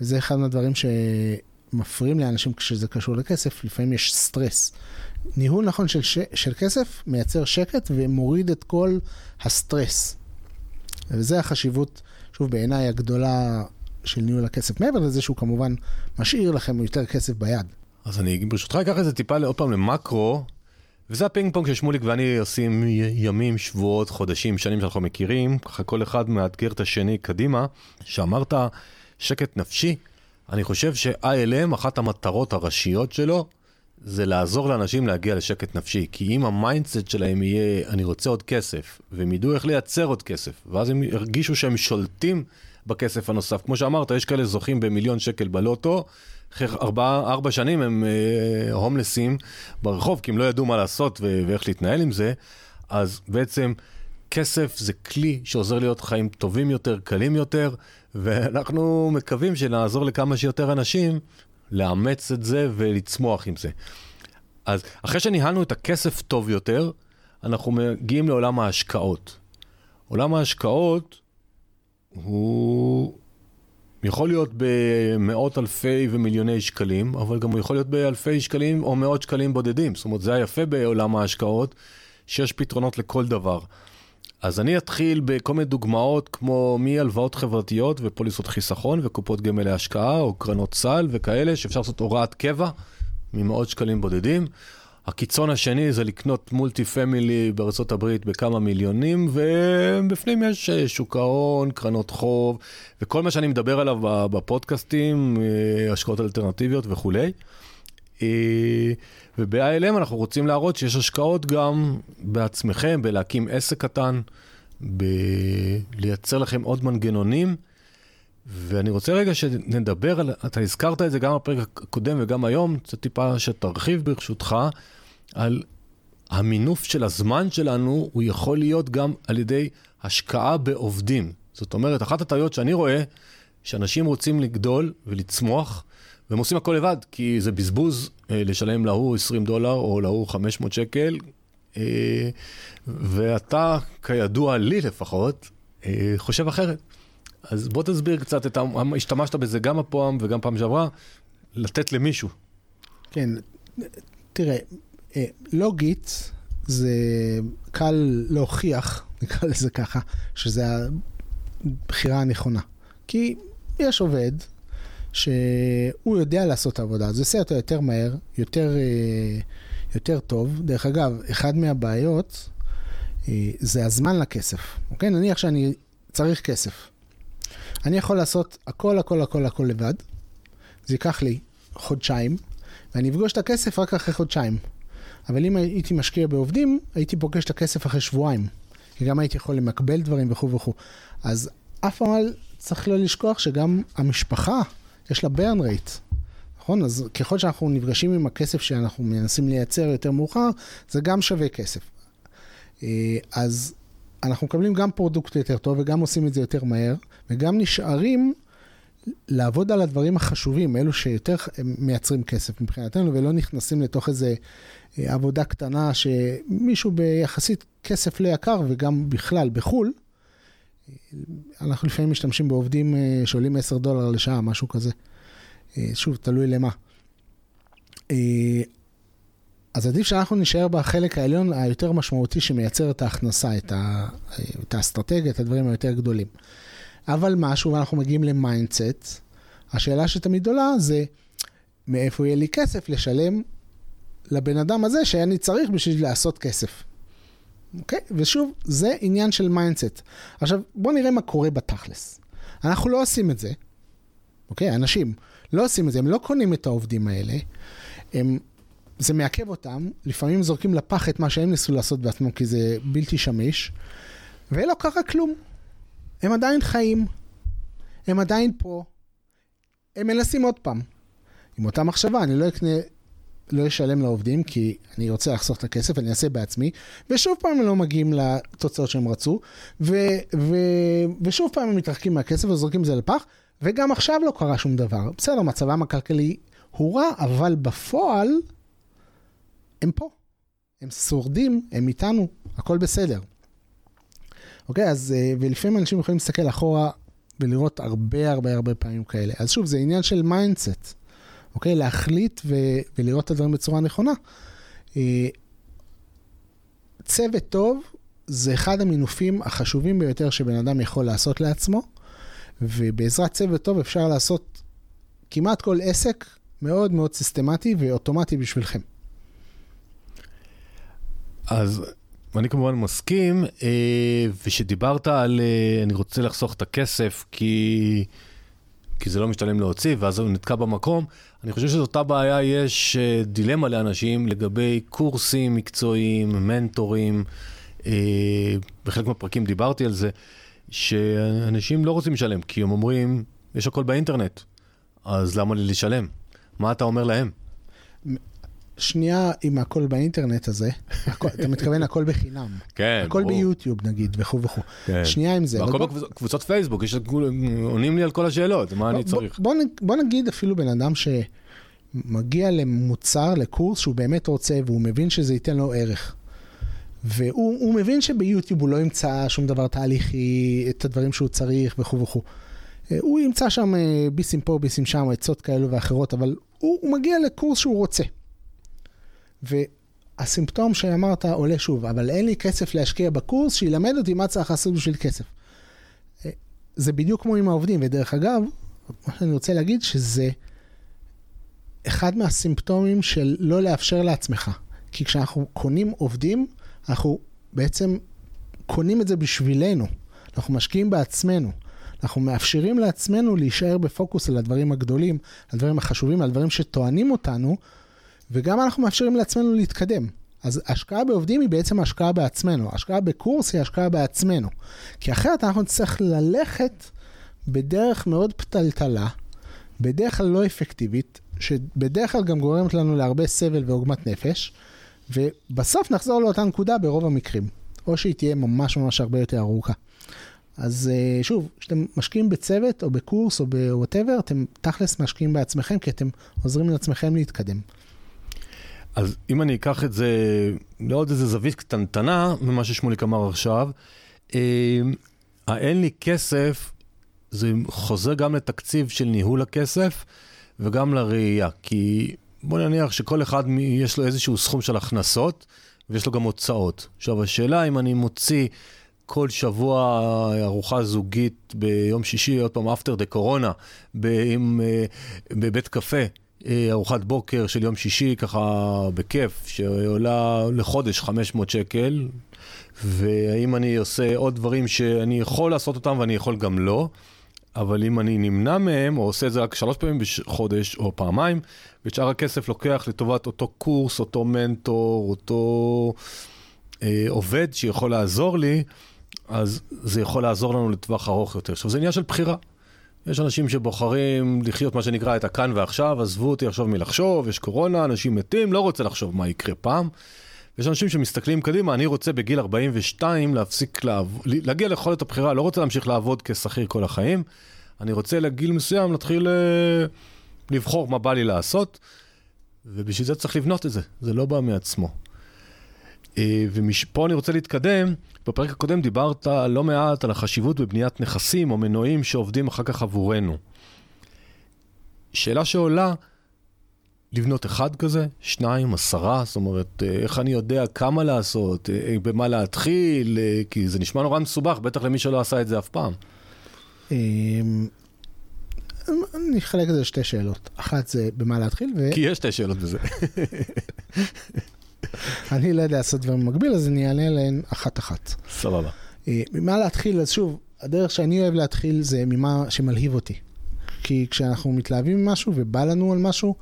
וזה אחד מהדברים שמפריעים לאנשים כשזה קשור לכסף, לפעמים יש סטרס. ניהול נכון של, ש... של כסף מייצר שקט ומוריד את כל הסטרס. וזה החשיבות, שוב, בעיניי הגדולה של ניהול הכסף. מעבר לזה שהוא כמובן משאיר לכם יותר כסף ביד. אז אני ברשותך אקח את זה טיפה עוד פעם למקרו, וזה הפינג פונג ששמוליק ואני עושים ימים, שבועות, חודשים, שנים שאנחנו מכירים, ככה כל אחד מאתגר את השני קדימה. שאמרת שקט נפשי, אני חושב ש-ILM, אחת המטרות הראשיות שלו, זה לעזור לאנשים להגיע לשקט נפשי. כי אם ה mindset שלהם יהיה, אני רוצה עוד כסף, והם ידעו איך לייצר עוד כסף, ואז הם ירגישו שהם שולטים בכסף הנוסף. כמו שאמרת, יש כאלה זוכים במיליון שקל בלוטו, אחרי ארבע, ארבע שנים הם אה, הומלסים ברחוב, כי הם לא ידעו מה לעשות ו- ואיך להתנהל עם זה. אז בעצם כסף זה כלי שעוזר להיות חיים טובים יותר, קלים יותר, ואנחנו מקווים שנעזור לכמה שיותר אנשים לאמץ את זה ולצמוח עם זה. אז אחרי שניהלנו את הכסף טוב יותר, אנחנו מגיעים לעולם ההשקעות. עולם ההשקעות הוא יכול להיות במאות אלפי ומיליוני שקלים, אבל גם יכול להיות באלפי שקלים או מאות שקלים בודדים. זאת אומרת, זה היפה בעולם ההשקעות, שיש פתרונות לכל דבר. אז אני אתחיל בכל מיני דוגמאות כמו מהלוואות חברתיות ופוליסות חיסכון וקופות גמל להשקעה או קרנות סל וכאלה, שאפשר לעשות הוראת קבע ממאות שקלים בודדים. הקיצון השני זה לקנות מולטי פמילי בארצות הברית בכמה מיליונים, ובפנים יש אה, שוק ההון, קרנות חוב, וכל מה שאני מדבר עליו בפודקאסטים, אה, השקעות אלטרנטיביות וכולי. אה, וב-ILM אנחנו רוצים להראות שיש השקעות גם בעצמכם, בלהקים עסק קטן, בלייצר לכם עוד מנגנונים. ואני רוצה רגע שנדבר על, אתה הזכרת את זה גם בפרק הקודם וגם היום, קצת טיפה שתרחיב ברשותך, על המינוף של הזמן שלנו, הוא יכול להיות גם על ידי השקעה בעובדים. זאת אומרת, אחת הטעויות שאני רואה, שאנשים רוצים לגדול ולצמוח, והם עושים הכל לבד, כי זה בזבוז אה, לשלם להוא 20 דולר או להוא 500 שקל, אה, ואתה, כידוע לי לפחות, אה, חושב אחרת. אז בוא תסביר קצת, את. השתמשת בזה גם הפעם וגם פעם שעברה, לתת למישהו. כן, תראה, אה, לוגית זה קל להוכיח, נקרא לזה ככה, שזה הבחירה הנכונה. כי יש עובד שהוא יודע לעשות את העבודה, זה עושה אותו יותר מהר, יותר, אה, יותר טוב. דרך אגב, אחד מהבעיות אה, זה הזמן לכסף. אוקיי? נניח שאני צריך כסף. אני יכול לעשות הכל, הכל, הכל, הכל לבד. זה ייקח לי חודשיים, ואני אפגוש את הכסף רק אחרי חודשיים. אבל אם הייתי משקיע בעובדים, הייתי פוגש את הכסף אחרי שבועיים. כי גם הייתי יכול לקבל דברים וכו' וכו'. אז אף פעם צריך לא לשכוח שגם המשפחה, יש לה burn rate. נכון? אז ככל שאנחנו נפגשים עם הכסף שאנחנו מנסים לייצר יותר מאוחר, זה גם שווה כסף. אה, אז אנחנו מקבלים גם product יותר טוב וגם עושים את זה יותר מהר, וגם נשארים לעבוד על הדברים החשובים, אלו שיותר מייצרים כסף מבחינתנו, ולא נכנסים לתוך איזה אה, עבודה קטנה שמישהו ביחסית כסף לא יקר וגם בכלל בחו"ל. אנחנו לפעמים משתמשים בעובדים אה, שעולים 10 דולר לשעה, משהו כזה. אה, שוב, תלוי למה. אז עדיף שאנחנו נשאר בחלק העליון היותר משמעותי שמייצר את ההכנסה, את, ה, את האסטרטגיה, את הדברים היותר גדולים. אבל משהו, ואנחנו מגיעים ל mindset, השאלה שתמיד עולה זה, מאיפה יהיה לי כסף לשלם לבן אדם הזה שאני צריך בשביל לעשות כסף. אוקיי? ושוב, זה עניין של mindset. עכשיו, בואו נראה מה קורה בתכלס. אנחנו לא עושים את זה, אוקיי? אנשים לא עושים את זה, הם לא קונים את העובדים האלה, הם, זה מעכב אותם, לפעמים זורקים לפח את מה שהם ניסו לעשות בעצמם כי זה בלתי שמיש, ולא קרה כלום. הם עדיין חיים, הם עדיין פה, הם מנסים עוד פעם. עם אותה מחשבה, אני לא אקנה, לא אשלם לעובדים, כי אני רוצה לחסוך את הכסף, אני אעשה בעצמי, ושוב פעם הם לא מגיעים לתוצאות שהם רצו, ו, ו, ושוב פעם הם מתרחקים מהכסף וזורקים את זה לפח, וגם עכשיו לא קרה שום דבר. בסדר, מצבם הכלכלי הוא רע, אבל בפועל הם פה. הם שורדים, הם איתנו, הכל בסדר. אוקיי, אז, אה, ולפעמים אנשים יכולים להסתכל אחורה ולראות הרבה הרבה הרבה פעמים כאלה. אז שוב, זה עניין של mindset, אוקיי? להחליט ו, ולראות את הדברים בצורה נכונה. אה, צוות טוב זה אחד המינופים החשובים ביותר שבן אדם יכול לעשות לעצמו, ובעזרת צוות טוב אפשר לעשות כמעט כל עסק מאוד מאוד סיסטמטי ואוטומטי בשבילכם. אז אני כמובן מסכים, אה, ושדיברת על אה, אני רוצה לחסוך את הכסף כי, כי זה לא משתלם להוציא, ואז הוא נתקע במקום. אני חושב שזאת אותה בעיה, יש אה, דילמה לאנשים לגבי קורסים מקצועיים, מנטורים. בחלק מהפרקים דיברתי על זה, שאנשים לא רוצים לשלם, כי הם אומרים, יש הכל באינטרנט, אז למה לי לשלם? מה אתה אומר להם? שנייה עם הכל באינטרנט הזה, הכל, אתה מתכוון הכל בחינם. כן, הכל ברור. ביוטיוב נגיד, וכו' וכו'. כן. שנייה עם זה. והכל בוא... בקבוצות פייסבוק, יש, עונים לי על כל השאלות, מה בוא, אני צריך? בוא, בוא, בוא נגיד אפילו בן אדם שמגיע למוצר, לקורס שהוא באמת רוצה, והוא מבין שזה ייתן לו ערך. והוא הוא מבין שביוטיוב הוא לא ימצא שום דבר תהליכי, את הדברים שהוא צריך וכו' וכו'. אה, הוא ימצא שם אה, ביסים פה, ביסים שם, עצות כאלו ואחרות, אבל הוא, הוא מגיע לקורס שהוא רוצה. והסימפטום שאמרת עולה שוב, אבל אין לי כסף להשקיע בקורס שילמד אותי מה צריך לעשות בשביל כסף. זה בדיוק כמו עם העובדים, ודרך אגב, מה שאני רוצה להגיד שזה אחד מהסימפטומים של לא לאפשר לעצמך. כי כשאנחנו קונים עובדים, אנחנו בעצם קונים את זה בשבילנו. אנחנו משקיעים בעצמנו. אנחנו מאפשרים לעצמנו להישאר בפוקוס על הדברים הגדולים, על הדברים החשובים, על הדברים שטוענים אותנו, וגם אנחנו מאפשרים לעצמנו להתקדם. אז השקעה בעובדים היא בעצם השקעה בעצמנו, השקעה בקורס היא השקעה בעצמנו. כי אחרת אנחנו נצטרך ללכת בדרך מאוד פתלתלה, בדרך כלל לא אפקטיבית, שבדרך כלל גם גורמת לנו להרבה סבל ועוגמת נפש, ובסוף נחזור לאותה נקודה ברוב המקרים, או שהיא תהיה ממש ממש הרבה יותר ארוכה. אז אה, שוב, כשאתם משקיעים בצוות או בקורס או בוואטאבר, אתם תכלס משקיעים בעצמכם, כי אתם עוזרים לעצמכם להתקדם. אז אם אני אקח את זה לעוד איזה זווית קטנטנה ממה ששמוליק אמר עכשיו, אה, האין לי כסף, זה חוזר גם לתקציב של ניהול הכסף וגם לראייה. כי בוא נניח שכל אחד יש לו איזשהו סכום של הכנסות ויש לו גם הוצאות. עכשיו, השאלה אם אני מוציא כל שבוע ארוחה זוגית ביום שישי, עוד פעם, אפטר דה קורונה, בבית קפה. אה, ארוחת בוקר של יום שישי, ככה בכיף, שעולה לחודש 500 שקל, והאם אני עושה עוד דברים שאני יכול לעשות אותם ואני יכול גם לא, אבל אם אני נמנע מהם, או עושה את זה רק שלוש פעמים בחודש או פעמיים, ואת שאר הכסף לוקח לטובת אותו קורס, אותו מנטור, אותו אה, עובד שיכול לעזור לי, אז זה יכול לעזור לנו לטווח ארוך יותר. עכשיו, זה עניין של בחירה. יש אנשים שבוחרים לחיות מה שנקרא את הכאן ועכשיו, עזבו אותי עכשיו מלחשוב, יש קורונה, אנשים מתים, לא רוצה לחשוב מה יקרה פעם. יש אנשים שמסתכלים קדימה, אני רוצה בגיל 42 להפסיק לעבוד, להגיע ליכולת הבחירה, לא רוצה להמשיך לעבוד כשכיר כל החיים, אני רוצה לגיל מסוים להתחיל אה, לבחור מה בא לי לעשות, ובשביל זה צריך לבנות את זה, זה לא בא מעצמו. אה, ופה אני רוצה להתקדם, בפרק הקודם דיברת לא מעט על החשיבות בבניית נכסים או מנועים שעובדים אחר כך עבורנו. שאלה שעולה, לבנות אחד כזה, שניים, עשרה, זאת אומרת, אה, איך אני יודע כמה לעשות, אה, במה להתחיל, כי זה נשמע נורא מסובך, בטח למי שלא עשה את זה אף פעם. אמ, אני אחלק את זה לשתי שאלות. אחת זה במה להתחיל, ו... כי יש שתי שאלות בזה. אני לא יודע לעשות דברים במקביל, אז אני אענה עליהן אחת-אחת. סבבה. אה, ממה להתחיל? אז שוב, הדרך שאני אוהב להתחיל זה ממה שמלהיב אותי. כי כשאנחנו מתלהבים ממשהו ובא לנו על משהו,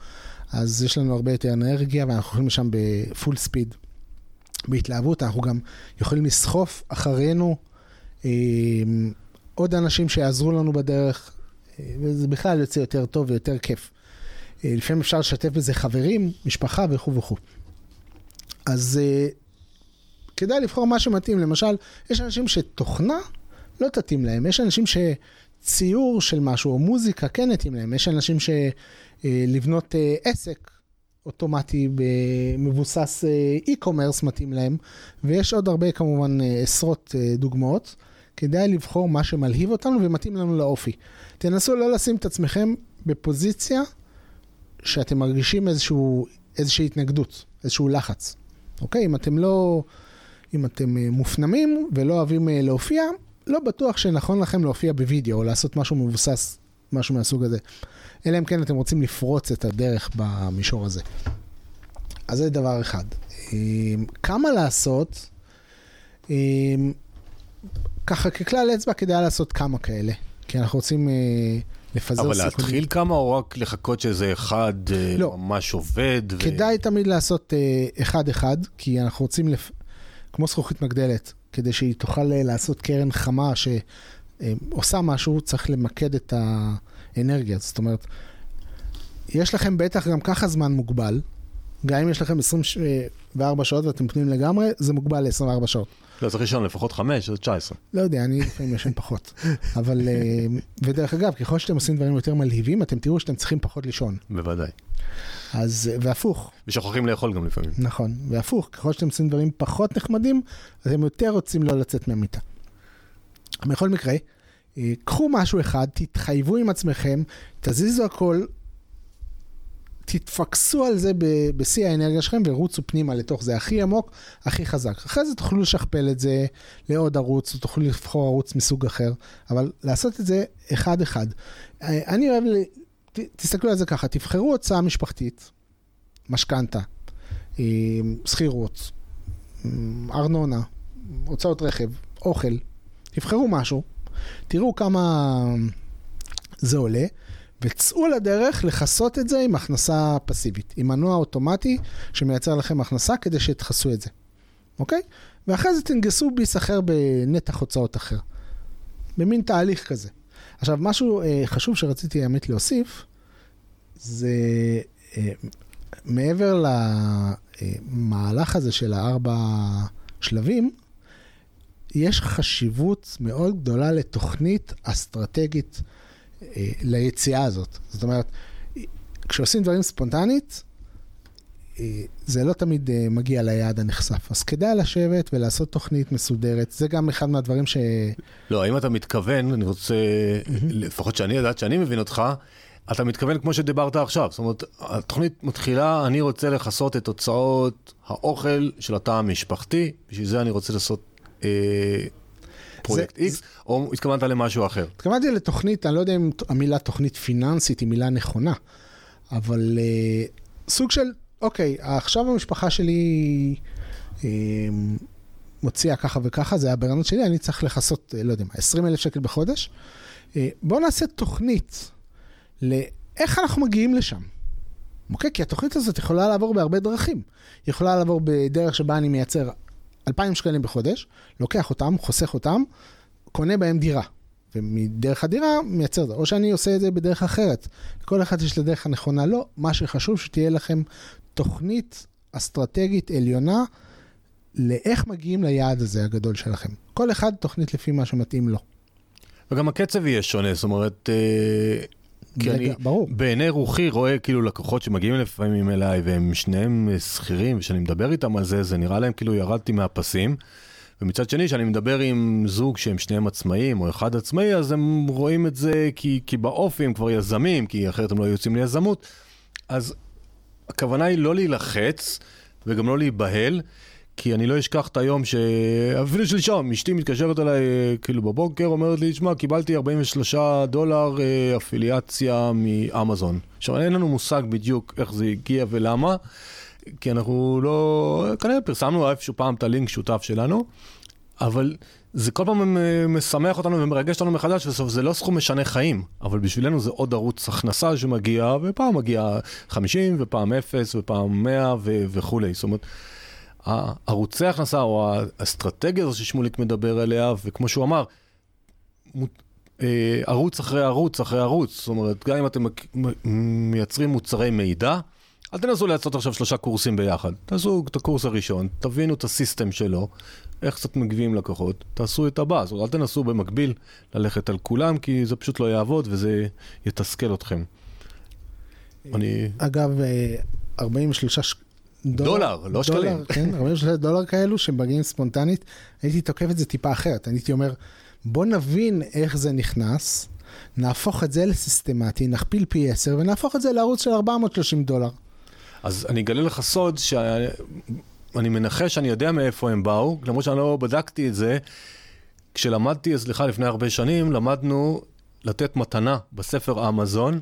אז יש לנו הרבה יותר אנרגיה ואנחנו הולכים לשם בפול ספיד. בהתלהבות, אנחנו גם יכולים לסחוף אחרינו אה, עוד אנשים שיעזרו לנו בדרך, אה, וזה בכלל יוצא יותר טוב ויותר כיף. אה, לפעמים אפשר לשתף בזה חברים, משפחה וכו' וכו'. אז uh, כדאי לבחור מה שמתאים. למשל, יש אנשים שתוכנה לא תתאים להם, יש אנשים שציור של משהו או מוזיקה כן יתאים להם, יש אנשים שלבנות אה, uh, uh, עסק אוטומטי מבוסס e-commerce מתאים להם, ויש עוד הרבה כמובן עשרות דוגמאות. כדאי לבחור מה שמלהיב אותנו ומתאים לנו לאופי. תנסו לא לשים את עצמכם בפוזיציה שאתם מרגישים איזשהו, איזושהי התנגדות, איזשהו לחץ. אוקיי? אם אתם לא... אם אתם אה, מופנמים ולא אוהבים אה, להופיע, לא בטוח שנכון לכם להופיע בווידאו או לעשות משהו מבוסס, משהו מהסוג הזה. אלא אם כן אתם רוצים לפרוץ את הדרך במישור הזה. אז זה דבר אחד. אמ, כמה לעשות? אמ, ככה ככלל אצבע כדאי לעשות כמה כאלה. כי אנחנו רוצים לפזר סיכונים. אבל להתחיל כמה או רק לחכות שאיזה אחד אה, לא. ממש עובד? ו... כדאי תמיד לעשות אחד-אחד, אה, כי אנחנו רוצים, לפ... כמו זכוכית מגדלת, כדי שהיא תוכל אה, לעשות קרן חמה שעושה משהו, צריך למקד את האנרגיה. זאת אומרת, יש לכם בטח גם ככה זמן מוגבל, גם אם יש לכם 24 שעות ואתם פנויים לגמרי, זה מוגבל ל-24 שעות. לא, צריך לישון לפחות 5 עד 19. לא יודע, אני לפעמים ישן פחות. אבל, אה, ודרך אגב, ככל שאתם עושים דברים יותר מלהיבים, אתם תראו שאתם צריכים פחות לישון. בוודאי. אז, והפוך, ושוכחים לאכול גם לפעמים. נכון, והפוך, ככל שאתם עושים דברים פחות נחמדים, אתם יותר רוצים לא לצאת מהמיטה. בכל מקרה, אה, קחו משהו אחד, תתחייבו עם עצמכם, תזיזו הכל, תתפקסו על זה בשיא האנרגיה שלכם ורוצו פנימה לתוך זה הכי עמוק, הכי חזק. אחרי זה תוכלו לשכפל את זה לעוד ערוץ, או תוכלו לבחור ערוץ מסוג אחר, אבל לעשות את זה אחד-אחד. אה, אני אוהב, ל- תסתכלו על זה ככה, תבחרו הוצאה משפחתית, משכנתה, אה, שכירות, אה, ארנונה, הוצאות רכב, אוכל, תבחרו משהו, תראו כמה זה עולה, וצאו לדרך לכסות את זה עם הכנסה פסיבית, עם מנוע אוטומטי שמייצר לכם הכנסה כדי שתכסו את זה, אוקיי? ואחרי זה תנגסו ביס אחר בנתח הוצאות אחר, במין תהליך כזה. עכשיו, משהו אה, חשוב שרציתי עמית להוסיף, זה אה, מעבר למהלך הזה של הארבע שלבים, יש חשיבות מאוד גדולה לתוכנית אסטרטגית אה, ליציאה הזאת. זאת אומרת, כשעושים דברים ספונטנית, אה, זה לא תמיד אה, מגיע ליעד הנחשף. אז כדאי לשבת ולעשות תוכנית מסודרת. זה גם אחד מהדברים ש... לא, אם אתה מתכוון, אני רוצה, לפחות שאני יודעת שאני מבין אותך, אתה מתכוון כמו שדיברת עכשיו. זאת אומרת, התוכנית מתחילה, אני רוצה לכסות את הוצאות האוכל של התא המשפחתי, בשביל זה אני רוצה לעשות אה, פרויקט X, או התכוונת למשהו אחר. התכוונתי לתוכנית, אני לא יודע אם המילה תוכנית פיננסית היא מילה נכונה, אבל uh, סוג של, אוקיי, עכשיו המשפחה שלי uh, מוציאה ככה וככה, זה הברנות שלי, אני צריך לכסות, uh, לא יודע מה, 20 אלף שקל בחודש. בואו נעשה תוכנית לאיך אנחנו מגיעים לשם. אוקיי? כי התוכנית הזאת יכולה לעבור בהרבה דרכים. היא יכולה לעבור בדרך שבה אני מייצר 2,000 שקלים בחודש, לוקח אותם, חוסך אותם, קונה בהם דירה. ומדרך הדירה מייצר את זה. או שאני עושה את זה בדרך אחרת. לכל אחד יש את הדרך הנכונה. לא, מה שחשוב שתהיה לכם תוכנית אסטרטגית עליונה לאיך מגיעים ליעד הזה הגדול שלכם. כל אחד תוכנית לפי מה שמתאים לו. וגם הקצב יהיה שונה, זאת אומרת, אה, כי אני ברור. בעיני רוחי רואה כאילו לקוחות שמגיעים לפעמים אליי והם שניהם שכירים, וכשאני מדבר איתם על זה, זה נראה להם כאילו ירדתי מהפסים. ומצד שני, כשאני מדבר עם זוג שהם שניהם עצמאים, או אחד עצמאי, אז הם רואים את זה כי, כי באופי הם כבר יזמים, כי אחרת הם לא יוצאים ליזמות. אז הכוונה היא לא להילחץ, וגם לא להיבהל, כי אני לא אשכח את היום ש... אפילו שלשום, אשתי מתקשרת אליי כאילו בבוקר, אומרת לי, שמע, קיבלתי 43 דולר אה, אפיליאציה מאמזון. עכשיו, אין לנו מושג בדיוק איך זה הגיע ולמה, כי אנחנו לא... כנראה פרסמנו איפשהו פעם את הלינק שותף שלנו, אבל זה כל פעם אה, משמח אותנו ומרגש אותנו מחדש, בסוף זה לא סכום משנה חיים, אבל בשבילנו זה עוד ערוץ הכנסה שמגיע, ופעם מגיע 50, ופעם 0, ופעם 100 ו- וכולי. זאת אומרת, ערוצי הכנסה, או האסטרטגיה הזו ששמוליק מדבר עליה, וכמו שהוא אמר, אה, ערוץ אחרי ערוץ אחרי ערוץ, זאת אומרת, גם אם אתם מייצרים מוצרי מידע, אל תנסו לעשות עכשיו שלושה קורסים ביחד. תעשו את הקורס הראשון, תבינו את הסיסטם שלו, איך קצת מגביהים לקוחות, תעשו את הבא. זאת אומרת, אל תנסו במקביל ללכת על כולם, כי זה פשוט לא יעבוד וזה יתסכל אתכם. אני... אגב, אה, 43 ש- דולר, לא שקלים. דולר, כן, 43 דולר כאלו שמגיעים ספונטנית, הייתי תוקף את זה טיפה אחרת. הייתי אומר, בוא נבין איך זה נכנס, נהפוך את זה לסיסטמטי, נכפיל פי 10 ונהפוך את זה לערוץ של 430 דולר. אז אני אגלה לך סוד שאני מנחש שאני יודע מאיפה הם באו, למרות שאני לא בדקתי את זה. כשלמדתי, סליחה, לפני הרבה שנים, למדנו לתת מתנה בספר אמזון,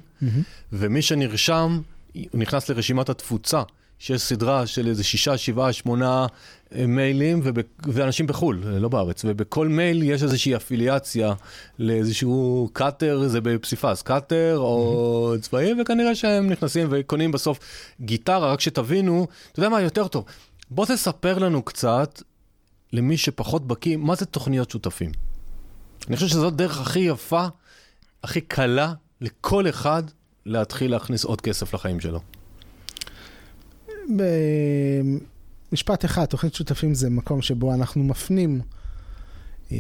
ומי שנרשם, הוא נכנס לרשימת התפוצה, שיש סדרה של איזה שישה, שבעה, שמונה אה, מיילים, וב, ואנשים בחו"ל, אה, לא בארץ, ובכל מייל יש איזושהי אפיליאציה לאיזשהו cutter, זה בפסיפס, cutter או צבעים, וכנראה שהם נכנסים וקונים בסוף גיטרה, רק שתבינו, אתה יודע מה, יותר טוב, בוא תספר לנו קצת, למי שפחות בקיא, מה זה תוכניות שותפים. אני חושב שזאת דרך הכי יפה, הכי קלה, לכל אחד להתחיל להכניס עוד כסף לחיים שלו. במשפט אחד, תוכנית שותפים זה מקום שבו אנחנו מפנים אה,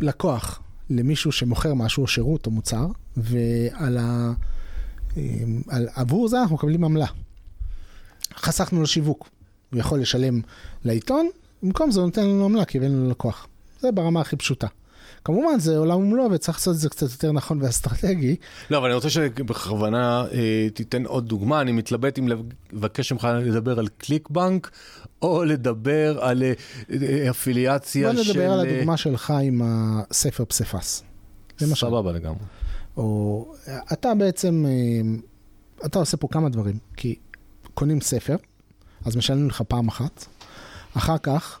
לקוח למישהו שמוכר משהו שירות או מוצר, ועל אה, על, עבור זה אנחנו מקבלים עמלה. חסכנו לו שיווק. הוא יכול לשלם לעיתון, במקום זה הוא נותן לנו עמלה כי הבאנו לו לקוח. זה ברמה הכי פשוטה. כמובן, זה עולם ומלואו וצריך לעשות את זה קצת יותר נכון ואסטרטגי. לא, אבל אני רוצה שבכוונה אה, תיתן עוד דוגמה. אני מתלבט אם לבקש ממך לדבר על קליק בנק, או לדבר על אה, אפיליאציה בוא של... נדבר על אה, הדוגמה שלך עם הספר פסיפס. סבבה לגמרי. או אתה בעצם, אה, אתה עושה פה כמה דברים, כי קונים ספר, אז משלמים לך פעם אחת, אחר כך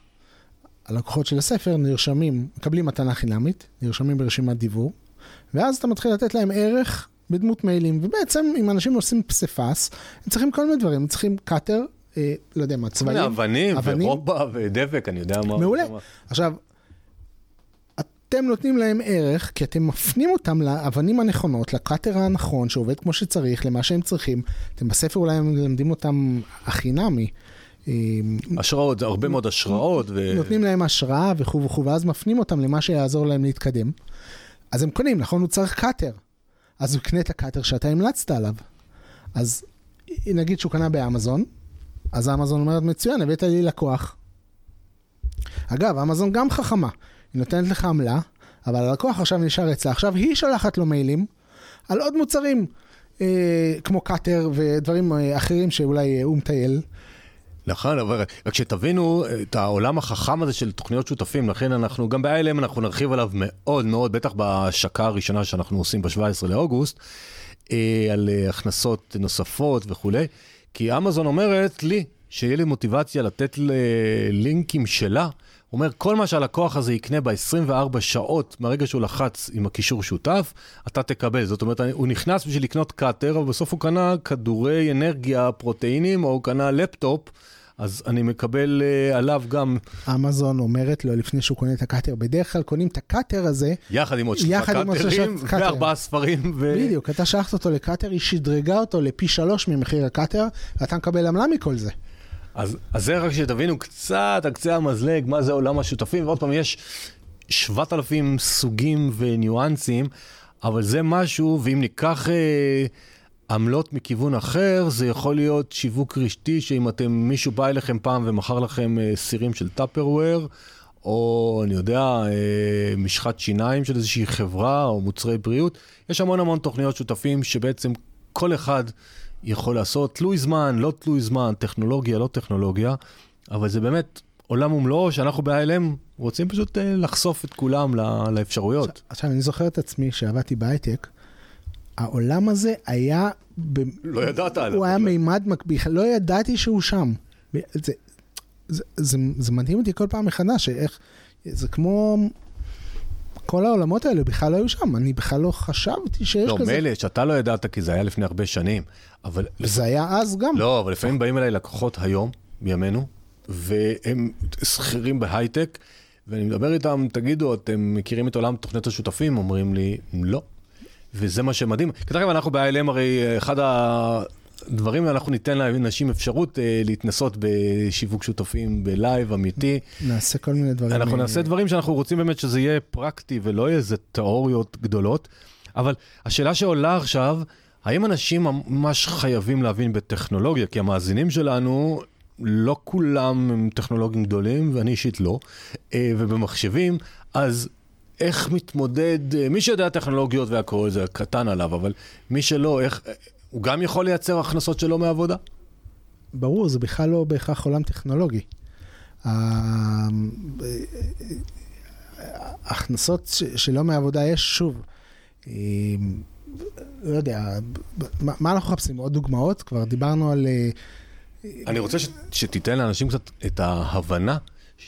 הלקוחות של הספר נרשמים, מקבלים מתנה חינמית, נרשמים ברשימת דיוור, ואז אתה מתחיל לתת להם ערך בדמות מיילים, ובעצם אם אנשים עושים פסיפס, הם צריכים כל מיני דברים, הם צריכים קאטר, אה, לא יודע מה, צבעים, אבנים, אבנים. ורובע ודבק, אני יודע מה. מעולה. מה- עכשיו, אתם נותנים להם ערך, כי אתם מפנים אותם לאבנים הנכונות, לקאטר הנכון, שעובד כמו שצריך, למה שהם צריכים. אתם בספר אולי מלמדים אותם החינמי. אה, השראות, זה הרבה מאוד השראות. ו... נותנים להם השראה וכו' וכו', ואז מפנים אותם למה שיעזור להם להתקדם. אז הם קונים, נכון? הוא צריך קאטר. אז הוא יקנה את הקאטר שאתה המלצת עליו. אז נגיד שהוא קנה באמזון, אז אמזון אומרת, מצוין, הבאת לי לקוח. אגב, אמזון גם חכמה. היא נותנת לך עמלה, אבל הלקוח עכשיו נשאר אצלה. עכשיו היא שולחת לו מיילים על עוד מוצרים, אה, כמו קאטר ודברים אה, אחרים שאולי אה, הוא מטייל. נכון, אבל רק שתבינו את העולם החכם הזה של תוכניות שותפים, לכן אנחנו, גם ב-ILM אנחנו נרחיב עליו מאוד מאוד, בטח בהשקה הראשונה שאנחנו עושים ב-17 לאוגוסט, אה, על אה, הכנסות נוספות וכולי, כי אמזון אומרת לי, שיהיה לי מוטיבציה לתת ל- לינקים שלה, הוא אומר, כל מה שהלקוח הזה יקנה ב-24 שעות מהרגע שהוא לחץ עם הקישור שותף, אתה תקבל. זאת אומרת, הוא נכנס בשביל לקנות cutter, אבל בסוף הוא קנה כדורי אנרגיה, פרוטאינים, או הוא קנה לפטופ, אז אני מקבל אה, עליו גם, אמזון אומרת לו לפני שהוא קונה את ה cutter, בדרך כלל קונים את ה cutter הזה, יחד עם עוד שלושה קאטרים. וארבעה ספרים. ו... בדיוק, אתה שלחת אותו לקאטר, היא שדרגה אותו לפי שלוש ממחיר הקאטר, ואתה מקבל עמלה מכל זה. אז, אז זה רק שתבינו קצת על קצה המזלג, מה זה עולם השותפים, ועוד פעם, יש 7,000 סוגים וניואנסים, אבל זה משהו, ואם ניקח אה, עמלות מכיוון אחר, זה יכול להיות שיווק רשתי, שאם אתם, מישהו בא אליכם פעם ומכר לכם אה, סירים של טאפרוויר, או אני יודע, אה, משחת שיניים של איזושהי חברה, או מוצרי בריאות, יש המון המון תוכניות שותפים שבעצם כל אחד יכול לעשות, תלוי זמן, לא תלוי זמן, טכנולוגיה, לא טכנולוגיה, אבל זה באמת עולם ומלואו שאנחנו ב-ILM רוצים פשוט אה, לחשוף את כולם לאפשרויות. עכשיו, אני זוכר את עצמי שעבדתי בהייטק, העולם הזה היה... ב... לא ידעת עליו. הוא היה. מימד מקביל, לא ידעתי שהוא שם. זה, זה, זה, זה, זה מדהים אותי כל פעם מחדש, איך... זה כמו... כל העולמות האלה בכלל לא היו שם, אני בכלל לא חשבתי שיש לא, כזה. מילא שאתה לא ידעת כי זה היה לפני הרבה שנים, אבל... וזה היה אז גם. לא, אבל לפעמים באים אליי לקוחות היום, בימינו, והם שכירים בהייטק, ואני מדבר איתם, תגידו, אתם מכירים את עולם תוכניות השותפים? אומרים לי, לא. וזה מה שמדהים. כי דרך אגב, אנחנו ב-ILM הרי, אה, אחד הדברים, אנחנו ניתן לאנשים אפשרות אה, להתנסות בשיווק שותפים בלייב אמיתי. נעשה כל מיני דברים. אנחנו אה, נעשה דברים שאנחנו רוצים באמת שזה יהיה פרקטי ולא יהיה איזה תיאוריות גדולות. אבל השאלה שעולה עכשיו, האם אנשים ממש חייבים להבין בטכנולוגיה? כי המאזינים שלנו, לא כולם הם טכנולוגים גדולים, ואני אישית לא, אה, ובמחשבים, אז איך מתמודד, אה, מי שיודע טכנולוגיות והכל, זה קטן עליו, אבל מי שלא, איך, אה, הוא גם יכול לייצר הכנסות שלו מעבודה? ברור, זה בכלל לא בהכרח עולם טכנולוגי. ה- ההכנסות ש- שלא מעבודה יש, שוב, אה, לא יודע, מה אנחנו מחפשים? עוד דוגמאות? כבר דיברנו על... אה, אני רוצה ש, שתיתן לאנשים קצת את ההבנה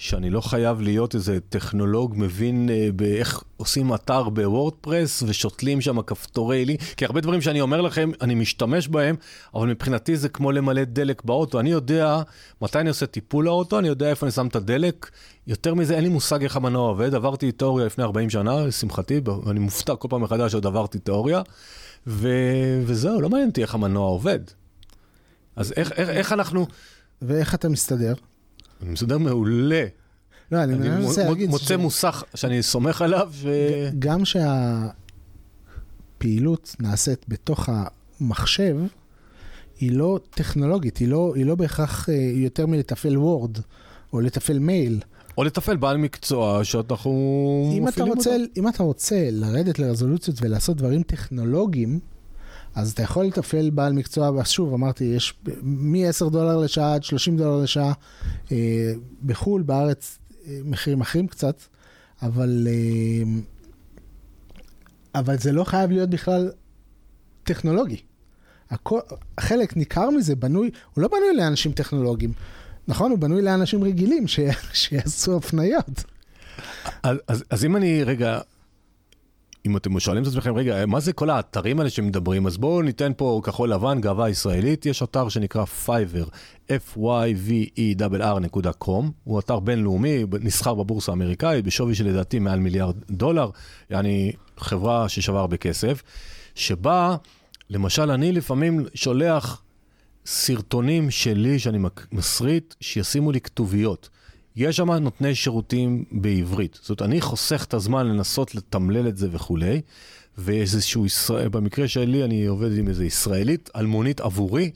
שאני לא חייב להיות איזה טכנולוג מבין אה, באיך עושים אתר בוורדפרס ושותלים שם כפתורי לי, כי הרבה דברים שאני אומר לכם, אני משתמש בהם, אבל מבחינתי זה כמו למלא דלק באוטו. אני יודע מתי אני עושה טיפול לאוטו, אני יודע איפה אני שם את הדלק. יותר מזה, אין לי מושג איך המנוע עובד. עברתי תיאוריה לפני 40 שנה, לשמחתי, ואני מופתע כל פעם מחדש שעוד עברתי תיאוריה, ו... וזהו, לא מעניין אותי איך המנוע עובד. אז איך, איך, איך אנחנו... ואיך אתה מסתדר? אני מסודר מעולה. לא, אני אני מנסה מ- להגיד... מוצא ש- מוסך שאני סומך עליו, ש... גם שהפעילות נעשית בתוך מחשב היא לא טכנולוגית, היא לא, היא לא בהכרח אה, יותר מלתפעל וורד או לתפעל מייל. או לתפעל בעל מקצוע שאנחנו מפעילים אותו. אם אתה רוצה לרדת לרזולוציות ולעשות דברים טכנולוגיים, אז אתה יכול לתפעל בעל מקצוע, ושוב, אמרתי, יש מ-10 דולר לשעה עד 30 דולר לשעה אה, בחו"ל, בארץ אה, מחירים אחרים קצת, אבל, אה, אבל זה לא חייב להיות בכלל טכנולוגי. הכל, חלק ניכר מזה בנוי, הוא לא בנוי לאנשים טכנולוגיים. נכון, הוא בנוי לאנשים רגילים ש, שיעשו הפניות. אז, אז, אז אם אני רגע, אם אתם שואלים את עצמכם, רגע, מה זה כל האתרים האלה שמדברים? אז בואו ניתן פה כחול לבן, גאווה ישראלית. יש אתר שנקרא Fiverr, f-y-v-e-r.com, הוא אתר בינלאומי, נסחר בבורסה האמריקאית, בשווי של לדעתי מעל מיליארד דולר, יעני חברה ששווה הרבה כסף, שבה, למשל, אני לפעמים שולח סרטונים שלי שאני מסריט, שישימו לי כתוביות. יש שם נותני שירותים בעברית. זאת אומרת, אני חוסך את הזמן לנסות לתמלל את זה וכולי, ואיזשהו ישראל, במקרה שלי אני עובד עם איזו ישראלית, אלמונית עבורי,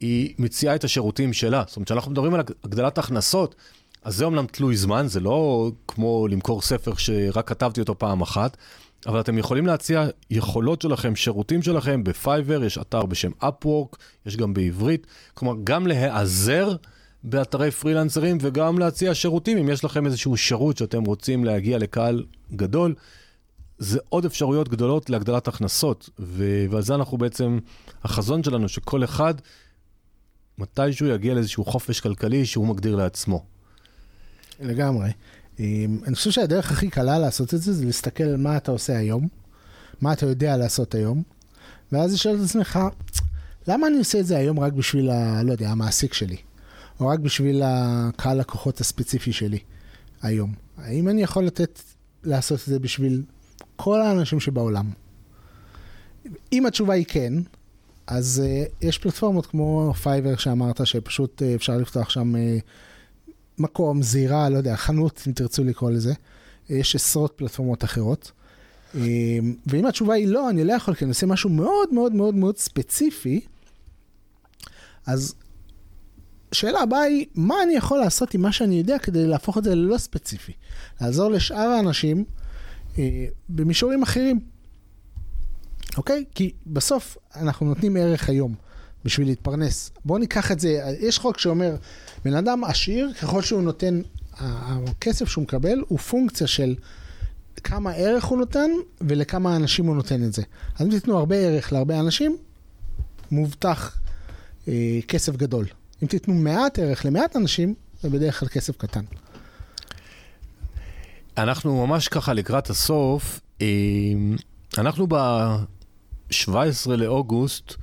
היא מציעה את השירותים שלה. זאת אומרת, כשאנחנו מדברים על הגדלת הכנסות, אז זה אומנם תלוי זמן, זה לא כמו למכור ספר שרק כתבתי אותו פעם אחת, אבל אתם יכולים להציע יכולות שלכם, שירותים שלכם בפייבר, יש אתר בשם Upwork, יש גם בעברית, כלומר, גם להיעזר באתרי פרילנסרים וגם להציע שירותים, אם יש לכם איזשהו שירות שאתם רוצים להגיע לקהל גדול, זה עוד אפשרויות גדולות להגדלת הכנסות, ו- ועל זה אנחנו בעצם, החזון שלנו שכל אחד, מתישהו יגיע לאיזשהו חופש כלכלי שהוא מגדיר לעצמו. לגמרי. אמ, אני חושב שהדרך הכי קלה לעשות את זה, זה להסתכל על מה אתה עושה היום, מה אתה יודע לעשות היום, ואז לשאול את עצמך, למה אני עושה את זה היום רק בשביל, ה, לא יודע, המעסיק שלי, או רק בשביל הקהל לקוחות הספציפי שלי היום? האם אני יכול לתת, לעשות את זה בשביל כל האנשים שבעולם? אם התשובה היא כן, אז אה, יש פלטפורמות כמו Fiverr שאמרת, שפשוט אה, אפשר לפתוח שם... אה, מקום, זירה, לא יודע, חנות, אם תרצו לקרוא לזה. יש עשרות פלטפורמות אחרות. ואם התשובה היא לא, אני לא יכול, כי אני עושה משהו מאוד מאוד מאוד מאוד ספציפי, אז השאלה הבאה היא, מה אני יכול לעשות עם מה שאני יודע כדי להפוך את זה ללא ספציפי? לעזור לשאר האנשים אה, במישורים אחרים. אוקיי? כי בסוף אנחנו נותנים ערך היום בשביל להתפרנס. בואו ניקח את זה, יש חוק שאומר, בן אדם עשיר, ככל שהוא נותן, הכסף שהוא מקבל הוא פונקציה של כמה ערך הוא נותן ולכמה אנשים הוא נותן את זה. אז אם תיתנו הרבה ערך להרבה אנשים, מובטח אה, כסף גדול. אם תיתנו מעט ערך למעט אנשים, זה בדרך כלל כסף קטן. אנחנו ממש ככה לקראת הסוף, אה, אנחנו ב-17 לאוגוסט,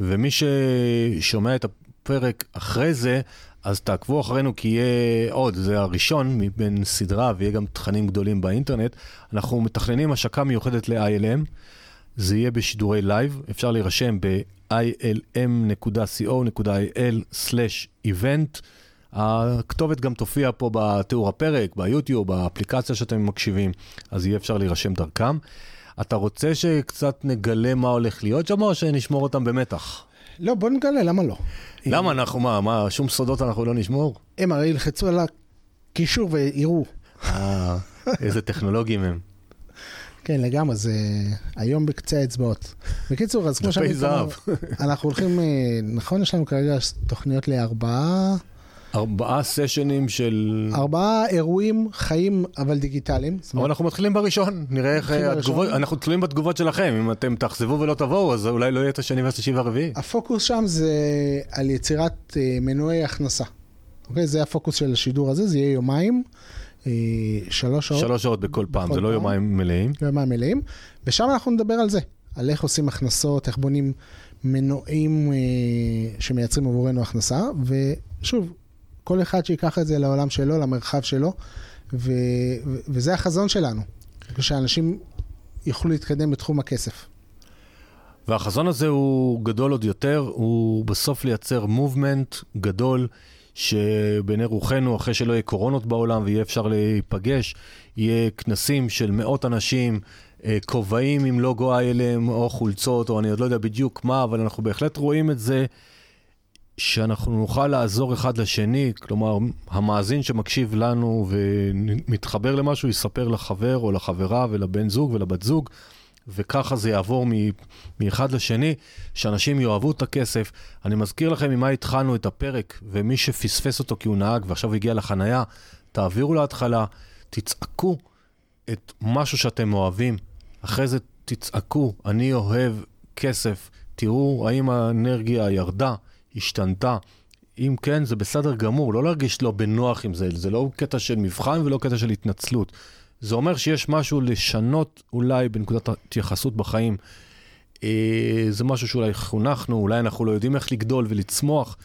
ומי ששומע את הפרק אחרי זה, אז תעקבו אחרינו כי יהיה עוד, זה הראשון מבין סדרה ויהיה גם תכנים גדולים באינטרנט. אנחנו מתכננים השקה מיוחדת ל-ILM, זה יהיה בשידורי לייב, אפשר להירשם ב-ilm.co.il/event. הכתובת גם תופיע פה בתיאור הפרק, ביוטיוב, באפליקציה שאתם מקשיבים, אז יהיה אפשר להירשם דרכם. אתה רוצה שקצת נגלה מה הולך להיות שם, או שנשמור אותם במתח? לא, בוא נגלה, למה לא? למה אנחנו, מה, מה, שום סודות אנחנו לא נשמור? הם הרי ילחצו על הקישור ויראו. אה, איזה טכנולוגים הם. כן, לגמרי, זה היום בקצה האצבעות. בקיצור, אז כמו דפי שאני זהב. אנחנו הולכים, אה, נכון, יש לנו כרגע תוכניות לארבעה, ארבעה סשנים של... ארבעה אירועים חיים, אבל דיגיטליים. אבל אומרת, אנחנו מתחילים בראשון, נראה איך אה. התגובות, אנחנו תלויים בתגובות שלכם, אם אתם תאכזבו ולא תבואו, אז אולי לא יהיה את השני והשלישי והרביעי. הפוקוס שם זה על יצירת אה, מנועי הכנסה. אוקיי? זה הפוקוס של השידור הזה, זה יהיה יומיים, שלוש שעות. שלוש שעות בכל פעם, בכל זה לא. יומיים מלאים. יומיים מלאים, ושם אנחנו נדבר על זה, על איך עושים הכנסות, איך בונים מנועים אה, שמייצרים עבורנו הכנסה, ושוב, כל אחד שיקח את זה לעולם שלו, למרחב שלו, ו, ו, וזה החזון שלנו, שאנשים יוכלו להתקדם בתחום הכסף. והחזון הזה הוא גדול עוד יותר, הוא בסוף לייצר מובמנט גדול, שבעיני רוחנו, אחרי שלא יהיה קורונות בעולם ויהיה אפשר להיפגש, יהיה כנסים של מאות אנשים אה, כובעים עם לוגו איילם, או חולצות, או אני עוד לא יודע בדיוק מה, אבל אנחנו בהחלט רואים את זה, שאנחנו נוכל לעזור אחד לשני, כלומר, המאזין שמקשיב לנו ומתחבר למשהו, יספר לחבר או לחברה ולבן זוג ולבת זוג. וככה זה יעבור מאחד לשני, שאנשים יאהבו את הכסף. אני מזכיר לכם ממה התחלנו את הפרק, ומי שפספס אותו כי הוא נהג ועכשיו הגיע לחנייה, תעבירו להתחלה, תצעקו את משהו שאתם אוהבים. אחרי זה תצעקו, אני אוהב כסף. תראו האם האנרגיה ירדה, השתנתה. אם כן, זה בסדר גמור, לא להרגיש לא בנוח עם זה, זה לא קטע של מבחן ולא קטע של התנצלות. זה אומר שיש משהו לשנות אולי בנקודת התייחסות בחיים. אה, זה משהו שאולי חונכנו, אולי אנחנו לא יודעים איך לגדול ולצמוח,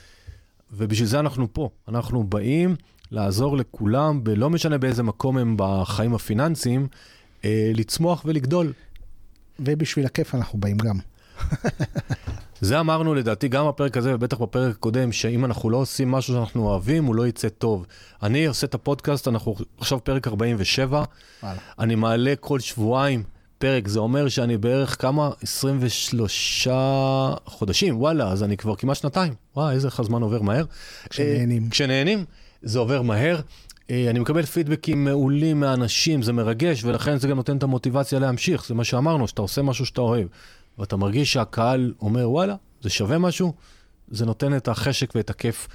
ובשביל זה אנחנו פה. אנחנו באים לעזור לכולם, ולא משנה באיזה מקום הם בחיים הפיננסיים, אה, לצמוח ולגדול. ובשביל הכיף אנחנו באים גם. זה אמרנו לדעתי גם בפרק הזה ובטח בפרק הקודם, שאם אנחנו לא עושים משהו שאנחנו אוהבים, הוא לא יצא טוב. אני עושה את הפודקאסט, אנחנו עכשיו פרק 47, וואלה. אני מעלה כל שבועיים פרק, זה אומר שאני בערך כמה? 23 חודשים, וואלה, אז אני כבר כמעט שנתיים. וואי, איזה איך הזמן עובר מהר. כשנהנים. כשנהנים, זה עובר מהר. אה, אני מקבל פידבקים מעולים מאנשים, זה מרגש, ולכן זה גם נותן את המוטיבציה להמשיך. זה מה שאמרנו, שאתה עושה משהו שאתה אוהב. ואתה מרגיש שהקהל אומר, וואלה, זה שווה משהו, זה נותן את החשק ואת הכיף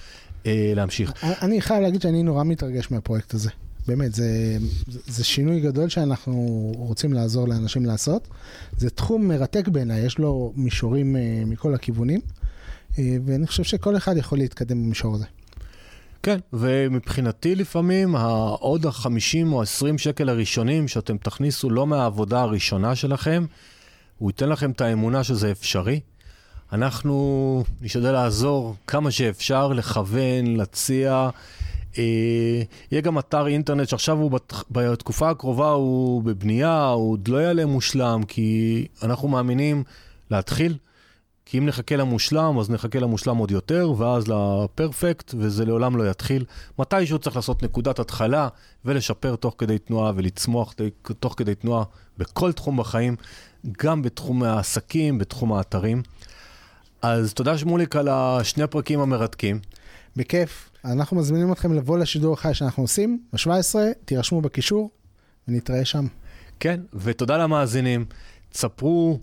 אה, להמשיך. אני חייב להגיד שאני נורא מתרגש מהפרויקט הזה. באמת, זה, זה, שינוי גדול שאנחנו רוצים לעזור לאנשים לעשות. זה תחום מרתק בעיניי, יש לו מישורים אה, מכל הכיוונים, אה, ואני חושב שכל אחד יכול להתקדם במישור הזה. כן, ומבחינתי לפעמים העוד ה-50 או 20 שקל הראשונים שאתם תכניסו לא מהעבודה הראשונה שלכם, הוא ייתן לכם את האמונה שזה אפשרי. אנחנו נשתדל לעזור כמה שאפשר, לכוון, להציע. אה, יהיה גם אתר אינטרנט שעכשיו הוא בת... בתקופה הקרובה הוא בבנייה, הוא עוד לא יעלה מושלם, כי אנחנו מאמינים להתחיל. כי אם נחכה למושלם, אז נחכה למושלם עוד יותר, ואז לפרפקט, וזה לעולם לא יתחיל. מתישהו צריך לעשות נקודת התחלה, ולשפר תוך כדי תנועה, ולצמוח תוך כדי תנועה בכל תחום בחיים. גם בתחום העסקים, בתחום האתרים. אז תודה שמוליק על השני הפרקים המרתקים. בכיף. אנחנו מזמינים אתכם לבוא לשידור החי שאנחנו עושים, ב-17, תירשמו בקישור ונתראה שם. כן, ותודה למאזינים. תספרו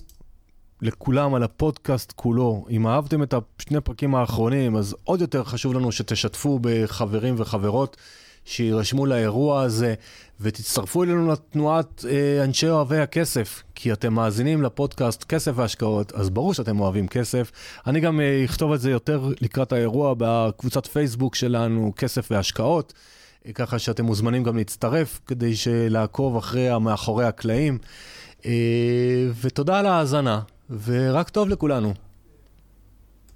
לכולם על הפודקאסט כולו. אם אהבתם את השני הפרקים האחרונים, אז עוד יותר חשוב לנו שתשתפו בחברים וחברות. שיירשמו לאירוע הזה, ותצטרפו אלינו לתנועת אה, אנשי אוהבי הכסף, כי אתם מאזינים לפודקאסט כסף והשקעות, אז ברור שאתם אוהבים כסף. אני גם אה, אכתוב את זה יותר לקראת האירוע בקבוצת פייסבוק שלנו, כסף והשקעות, אה, ככה שאתם מוזמנים גם להצטרף כדי לעקוב אחרי המאחורי הקלעים. אה, ותודה על ההאזנה, ורק טוב לכולנו.